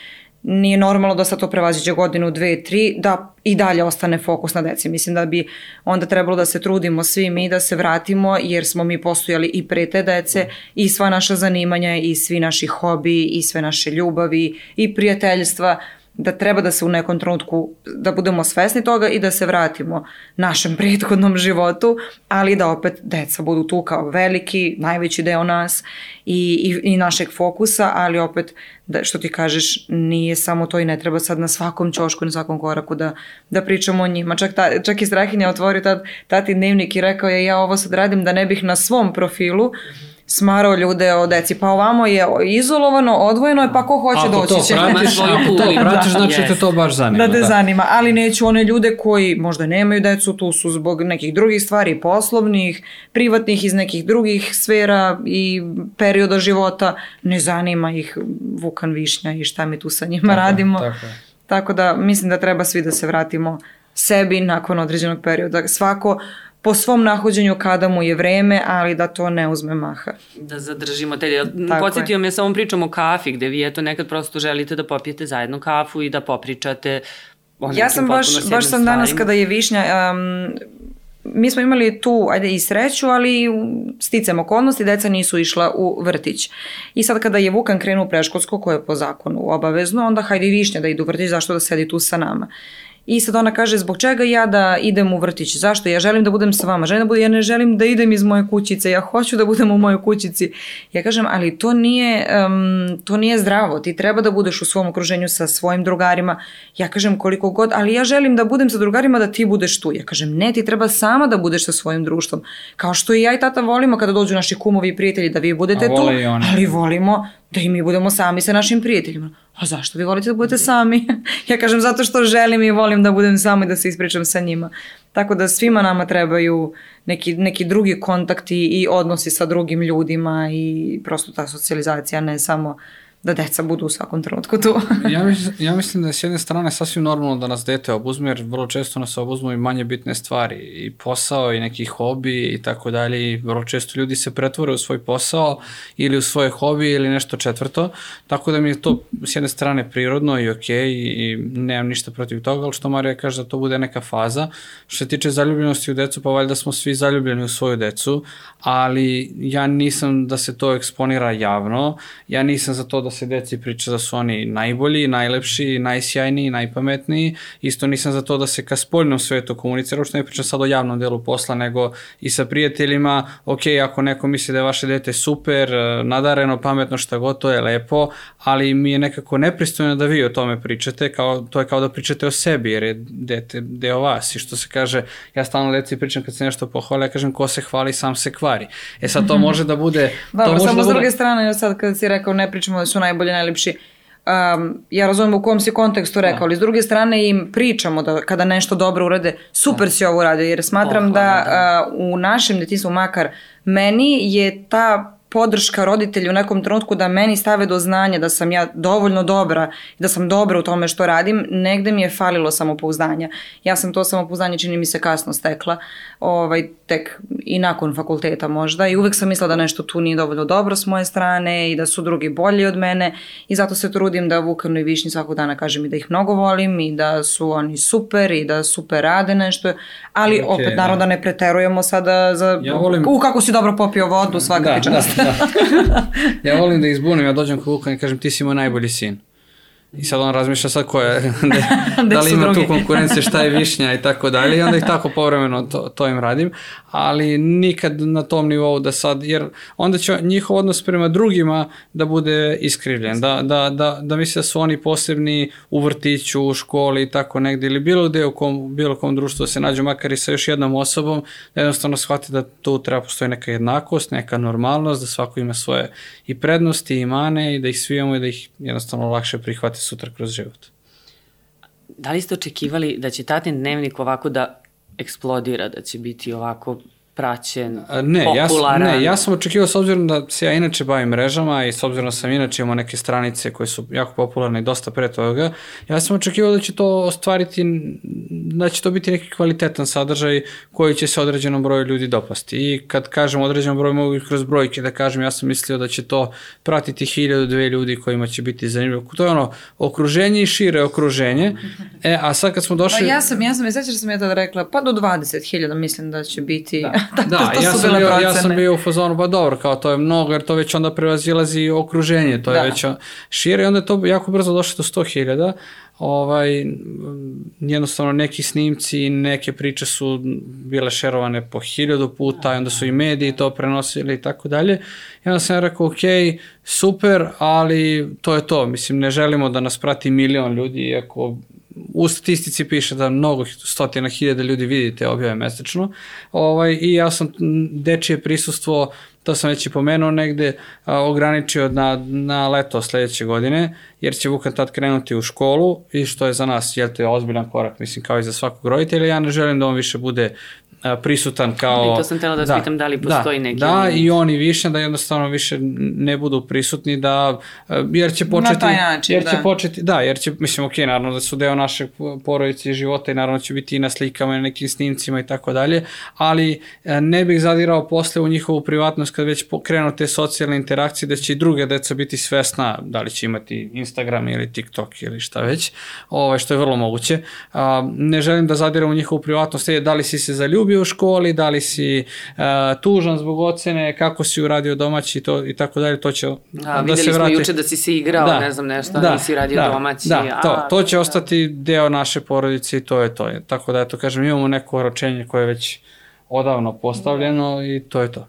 Speaker 3: nije normalno da sad to prevaziđe godinu, dve, tri, da i dalje ostane fokus na deci. Mislim da bi onda trebalo da se trudimo svi mi da se vratimo jer smo mi postojali i pre te dece i sva naša zanimanja i svi naši hobi i sve naše ljubavi i prijateljstva da treba da se u nekom trenutku, da budemo svesni toga i da se vratimo našem prethodnom životu, ali da opet deca budu tu kao veliki, najveći deo nas i, i, i našeg fokusa, ali opet, da, što ti kažeš, nije samo to i ne treba sad na svakom ćošku, na svakom koraku da, da pričamo o njima. Čak, ta, čak i Strahinja otvorio tad, tati dnevnik i rekao je ja ovo sad radim da ne bih na svom profilu mm -hmm smarao ljude o deci. Pa ovamo je izolovano, odvojeno je, pa ko hoće
Speaker 2: ako
Speaker 3: doći
Speaker 2: to
Speaker 3: će.
Speaker 2: Pratiš, ako to pratiš, da, znači yes. te to baš zanima.
Speaker 3: Da te da. zanima, ali neću one ljude koji možda nemaju decu, tu su zbog nekih drugih stvari, poslovnih, privatnih iz nekih drugih sfera i perioda života, ne zanima ih Vukan Višnja i šta mi tu sa njima tako, radimo. Tako. tako da mislim da treba svi da se vratimo sebi nakon određenog perioda. Svako po svom nahođenju kada mu je vreme, ali da to ne uzme maha.
Speaker 1: Da zadržimo te. Podsjetio me sa ovom pričom o kafi, gde vi eto nekad prosto želite da popijete zajedno kafu i da popričate
Speaker 3: Ja sam baš, baš sam danas kada je Višnja, um, mi smo imali tu, ajde i sreću, ali sticam okolnosti, deca nisu išla u vrtić. I sad kada je Vukan krenuo u preškolsko, koje je po zakonu obavezno, onda hajde i Višnja da idu u vrtić, zašto da sedi tu sa nama. I sad ona kaže zbog čega ja da idem u vrtić, zašto? Ja želim da budem sa vama, želim da budem, ja ne želim da idem iz moje kućice, ja hoću da budem u mojoj kućici. Ja kažem, ali to nije, um, to nije zdravo, ti treba da budeš u svom okruženju sa svojim drugarima. Ja kažem koliko god, ali ja želim da budem sa drugarima da ti budeš tu. Ja kažem, ne, ti treba sama da budeš sa svojim društvom. Kao što i ja i tata volimo kada dođu naši kumovi i prijatelji da vi budete tu, ali volimo da i mi budemo sami sa našim prijateljima. A zašto vi volite da budete sami? ja kažem zato što želim i volim da budem sama i da se ispričam sa njima. Tako da svima nama trebaju neki, neki drugi kontakti i odnosi sa drugim ljudima i prosto ta socijalizacija, ne samo da deca budu u svakom trenutku tu.
Speaker 2: ja, mislim, ja mislim da je s jedne strane sasvim normalno da nas dete obuzme, jer vrlo često nas obuzmu i manje bitne stvari, i posao, i neki hobi i tako dalje, i vrlo često ljudi se pretvore u svoj posao ili u svoje hobi ili nešto četvrto, tako da mi je to s jedne strane prirodno i okej okay, i, i nemam ništa protiv toga, ali što Marija kaže da to bude neka faza. Što se tiče zaljubljenosti u decu, pa valjda smo svi zaljubljeni u svoju decu, ali ja nisam da se to eksponira javno, ja nisam za to da se deci priča da su oni najbolji, najlepši, najsjajniji, najpametniji. Isto nisam za to da se ka spoljnom svetu komunicira, uopšte ne pričam sad o javnom delu posla, nego i sa prijateljima, ok, ako neko misli da je vaše dete super, nadareno, pametno, šta god, to je lepo, ali mi je nekako nepristojno da vi o tome pričate, kao, to je kao da pričate o sebi, jer je dete deo vas i što se kaže, ja stalno deci pričam kad se nešto pohvali, ja kažem ko se hvali, sam se kvari. E sad to može da bude...
Speaker 3: Dobro,
Speaker 2: to može
Speaker 3: samo
Speaker 2: da
Speaker 3: s druge strane, sad kad si rekao ne pričamo da su najbolji, najlepši, um, ja razumem u kom si kontekstu rekao, da. ali s druge strane im pričamo da kada nešto dobro urade, super da. si ovo uradio, jer smatram oh, da, da. Uh, u našem detinstvu, makar meni je ta podrška roditelju u nekom trenutku da meni stave do znanja da sam ja dovoljno dobra i da sam dobra u tome što radim, negde mi je falilo samopouzdanja. Ja sam to samopouzdanje čini mi se kasno stekla, ovaj, tek i nakon fakulteta možda i uvek sam mislila da nešto tu nije dovoljno dobro s moje strane i da su drugi bolji od mene i zato se trudim da Vukanu i Višnji svakog dana kažem i da ih mnogo volim i da su oni super i da super rade nešto, ali okay, opet naravno da. da ne preterujemo sada za ja volim... u kako si dobro popio vodu svaka da. Da,
Speaker 2: da. ja volim da izbunim, ja dođem kod Vuka i kažem ti si moj najbolji sin. I sad on razmišlja sad ko je, da, da li ima tu konkurencije, šta je višnja i tako dalje. I onda ih tako povremeno to, to im radim, ali nikad na tom nivou da sad, jer onda će njihov odnos prema drugima da bude iskrivljen, da, da, da, da misle da su oni posebni u vrtiću, u školi i tako negde ili bilo gde u kom, bilo kom društvu da se nađu makar i sa još jednom osobom, da jednostavno shvati da tu treba postoji neka jednakost, neka normalnost, da svako ima svoje i prednosti i mane i da ih svi imamo i da ih jednostavno lakše prihvati sutra kroz život.
Speaker 1: Da li ste očekivali da će tatin dnevnik ovako da eksplodira, da će biti ovako praćen,
Speaker 2: ne,
Speaker 1: popularan?
Speaker 2: Ja ne, ja sam očekivao s obzirom da se ja inače bavim mrežama i s obzirom da sam inače imao neke stranice koje su jako popularne i dosta pre toga, ja sam očekivao da će to ostvariti da će to biti neki kvalitetan sadržaj koji će se određenom broju ljudi dopasti. I kad kažem određenom broju, mogu kroz brojke da kažem, ja sam mislio da će to pratiti hiljadu, dve ljudi kojima će biti zanimljivo. To je ono, okruženje i šire okruženje. E, a sad kad smo došli...
Speaker 3: Pa ja sam, ja sam, sećaš da sam ja tada rekla, pa do 20.000 mislim da će biti...
Speaker 2: Da, da ja, sam bio, ja sam bio u fazonu, pa dobro, kao to je mnogo, jer to već onda prevazilazi okruženje, to je da. već šire i onda je to jako brzo došlo do 100.000 ovaj, jednostavno neki snimci, neke priče su bile šerovane po hiljadu puta i onda su i mediji to prenosili i tako dalje. I onda sam rekao, ok, super, ali to je to. Mislim, ne želimo da nas prati milion ljudi, iako u statistici piše da mnogo stotina hiljada ljudi vidite objave mesečno. Ovaj, I ja sam dečije prisustvo to sam već i pomenuo negde, a, ograničio na, na leto sledeće godine, jer će Vukan tad krenuti u školu i što je za nas, jel te, ozbiljan korak, mislim, kao i za svakog roditelja, ja ne želim da on više bude prisutan kao...
Speaker 1: I to sam tela da, da pitam da li postoji
Speaker 2: da,
Speaker 1: neki...
Speaker 2: Da, i oni više, da jednostavno više ne budu prisutni, da, jer će početi... Na
Speaker 3: taj način,
Speaker 2: jer
Speaker 3: da.
Speaker 2: će početi, da, jer će, mislim, ok, naravno da su deo našeg porodice i života i naravno će biti i na slikama i na nekim snimcima i tako dalje, ali ne bih zadirao posle u njihovu privatnost kad već krenu te socijalne interakcije, da će i druge deca biti svesna da li će imati Instagram ili TikTok ili šta već, ovaj, što je vrlo moguće. Ne želim da zadiram u njihovu privatnost, da li si se zaljubio bio u školi, da li si uh, tužan zbog ocene, kako si uradio domaći to, i tako dalje, to će
Speaker 1: a, da se vrati. Videli smo juče da si se igrao, da, ne znam nešto, da, nisi radio
Speaker 2: da,
Speaker 1: domaći.
Speaker 2: Da, to, a, to će da. ostati deo naše porodice i to je to. Tako da, eto, kažem, imamo neko oročenje koje je već odavno postavljeno i to je to.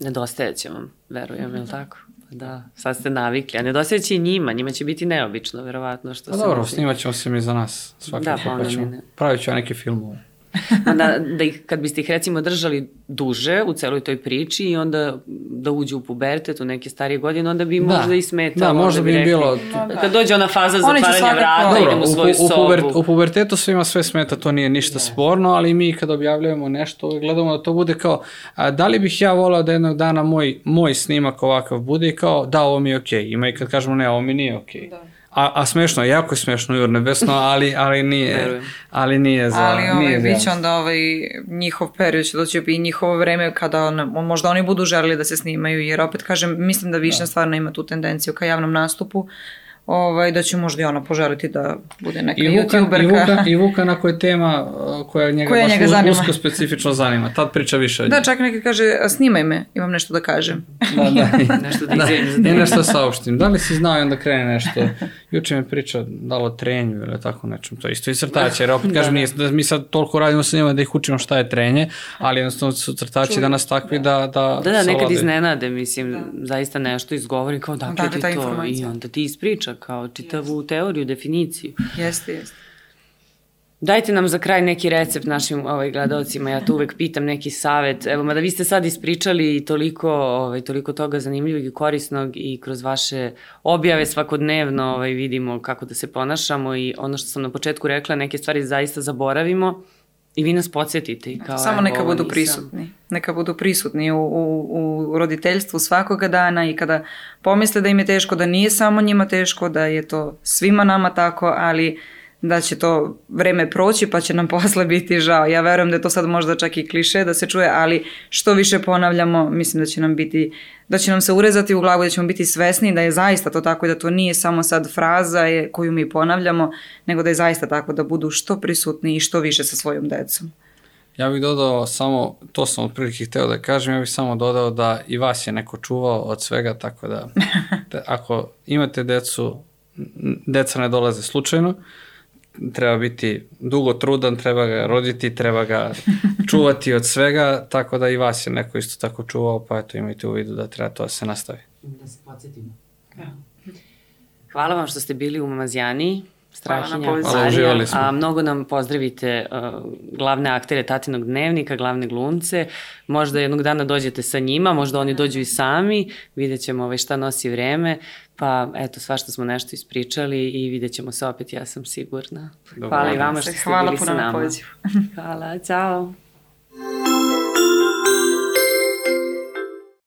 Speaker 1: Nedostaje će vam, verujem, je li tako? Da, sad ste navikli, a nedostaje će i njima, njima će biti neobično, verovatno. Što
Speaker 2: pa dobro, snimat ćemo se mi za nas, svakako. Da, pa, pa ćemo, ne. Pravit ću ja neke filmove.
Speaker 1: Onda da ih, kad biste ih recimo držali duže u celoj toj priči i onda da uđu u pubertet u neke starije godine, onda bi da. možda i smetalo.
Speaker 2: Da, možda bi im bilo...
Speaker 1: Kad dođe ona faza zatvaranja vrata, idemo u svoju u, u, sobu. Puber,
Speaker 2: u pubertetu svima sve smeta, to nije ništa ne. sporno, ali mi kad objavljujemo nešto, gledamo da to bude kao, a, da li bih ja volao da jednog dana moj, moj snimak ovakav bude i kao, da, ovo mi je okej. Okay. Ima i kad kažemo, ne, ovo mi nije okej. Okay. Da. A, a smešno, jako je smešno Jur Nebesno, ali, ali nije, ali nije za...
Speaker 3: Ali ovaj,
Speaker 2: nije
Speaker 3: bit će onda ovaj, njihov period, će doći i njihovo vreme kada on, možda oni budu želili da se snimaju, jer opet kažem, mislim da Višnja da. stvarno ima tu tendenciju ka javnom nastupu, ovaj, da će možda i ona poželiti da bude neka I Vukan, youtuberka.
Speaker 2: I Vukan, I Vukan ako je tema uh, koja njega koja baš njega zanima. usko specifično zanima, tad priča više od
Speaker 3: Da, čak neka kaže, snimaj me, imam nešto da kažem.
Speaker 2: Da, da. nešto da, da I nešto saopštim. Da li si znao i onda krene nešto? Juče mi priča da li o trenju ili tako nečem. To je isto i crtaće, jer opet kažem, da, nije, da mi sad toliko radimo sa njima da ih učimo šta je trenje, ali jednostavno su crtači danas takvi da Da,
Speaker 1: da, da nekad iznenade, mislim, da. zaista nešto izgovori kao dakle ti to i onda ti ispriča kao čitavu yes. teoriju, definiciju.
Speaker 3: Jeste, jeste.
Speaker 1: Dajte nam za kraj neki recept našim ovaj, gledalcima, ja tu uvek pitam neki savet. Evo, mada vi ste sad ispričali toliko, ovaj, toliko toga zanimljivog i korisnog i kroz vaše objave svakodnevno ovaj, vidimo kako da se ponašamo i ono što sam na početku rekla, neke stvari zaista zaboravimo i vi nas podsjetite. Kao,
Speaker 3: Samo neka budu nisam. prisutni. Neka budu prisutni u, u, u roditeljstvu svakoga dana i kada pomisle da im je teško, da nije samo njima teško, da je to svima nama tako, ali da će to vreme proći pa će nam posle biti žao. Ja verujem da je to sad možda čak i kliše da se čuje, ali što više ponavljamo, mislim da će nam biti, da će nam se urezati u glavu, da ćemo biti svesni da je zaista to tako i da to nije samo sad fraza je, koju mi ponavljamo, nego da je zaista tako da budu što prisutni i što više sa svojom decom.
Speaker 2: Ja bih dodao samo, to sam otprilike hteo da kažem, ja bih samo dodao da i vas je neko čuvao od svega, tako da, da ako imate decu, deca ne dolaze slučajno, treba biti dugo trudan, treba ga roditi, treba ga čuvati od svega, tako da i vas je neko isto tako čuvao, pa eto imajte u vidu da treba to da se nastavi.
Speaker 1: Da se podsjetimo. Ja. Hvala vam što ste bili u Mamazijani. Strahinja, Marija, a mnogo nam pozdravite uh, glavne aktere Tatinog dnevnika, glavne glumce, možda jednog dana dođete sa njima, možda oni dođu i sami, vidjet ćemo ovaj šta nosi vreme, pa eto, svašta smo nešto ispričali i vidjet ćemo se opet, ja sam sigurna. Dobro, Hvala i vama što ste bili sa nama. Hvala puno na pozivu. Hvala, čao.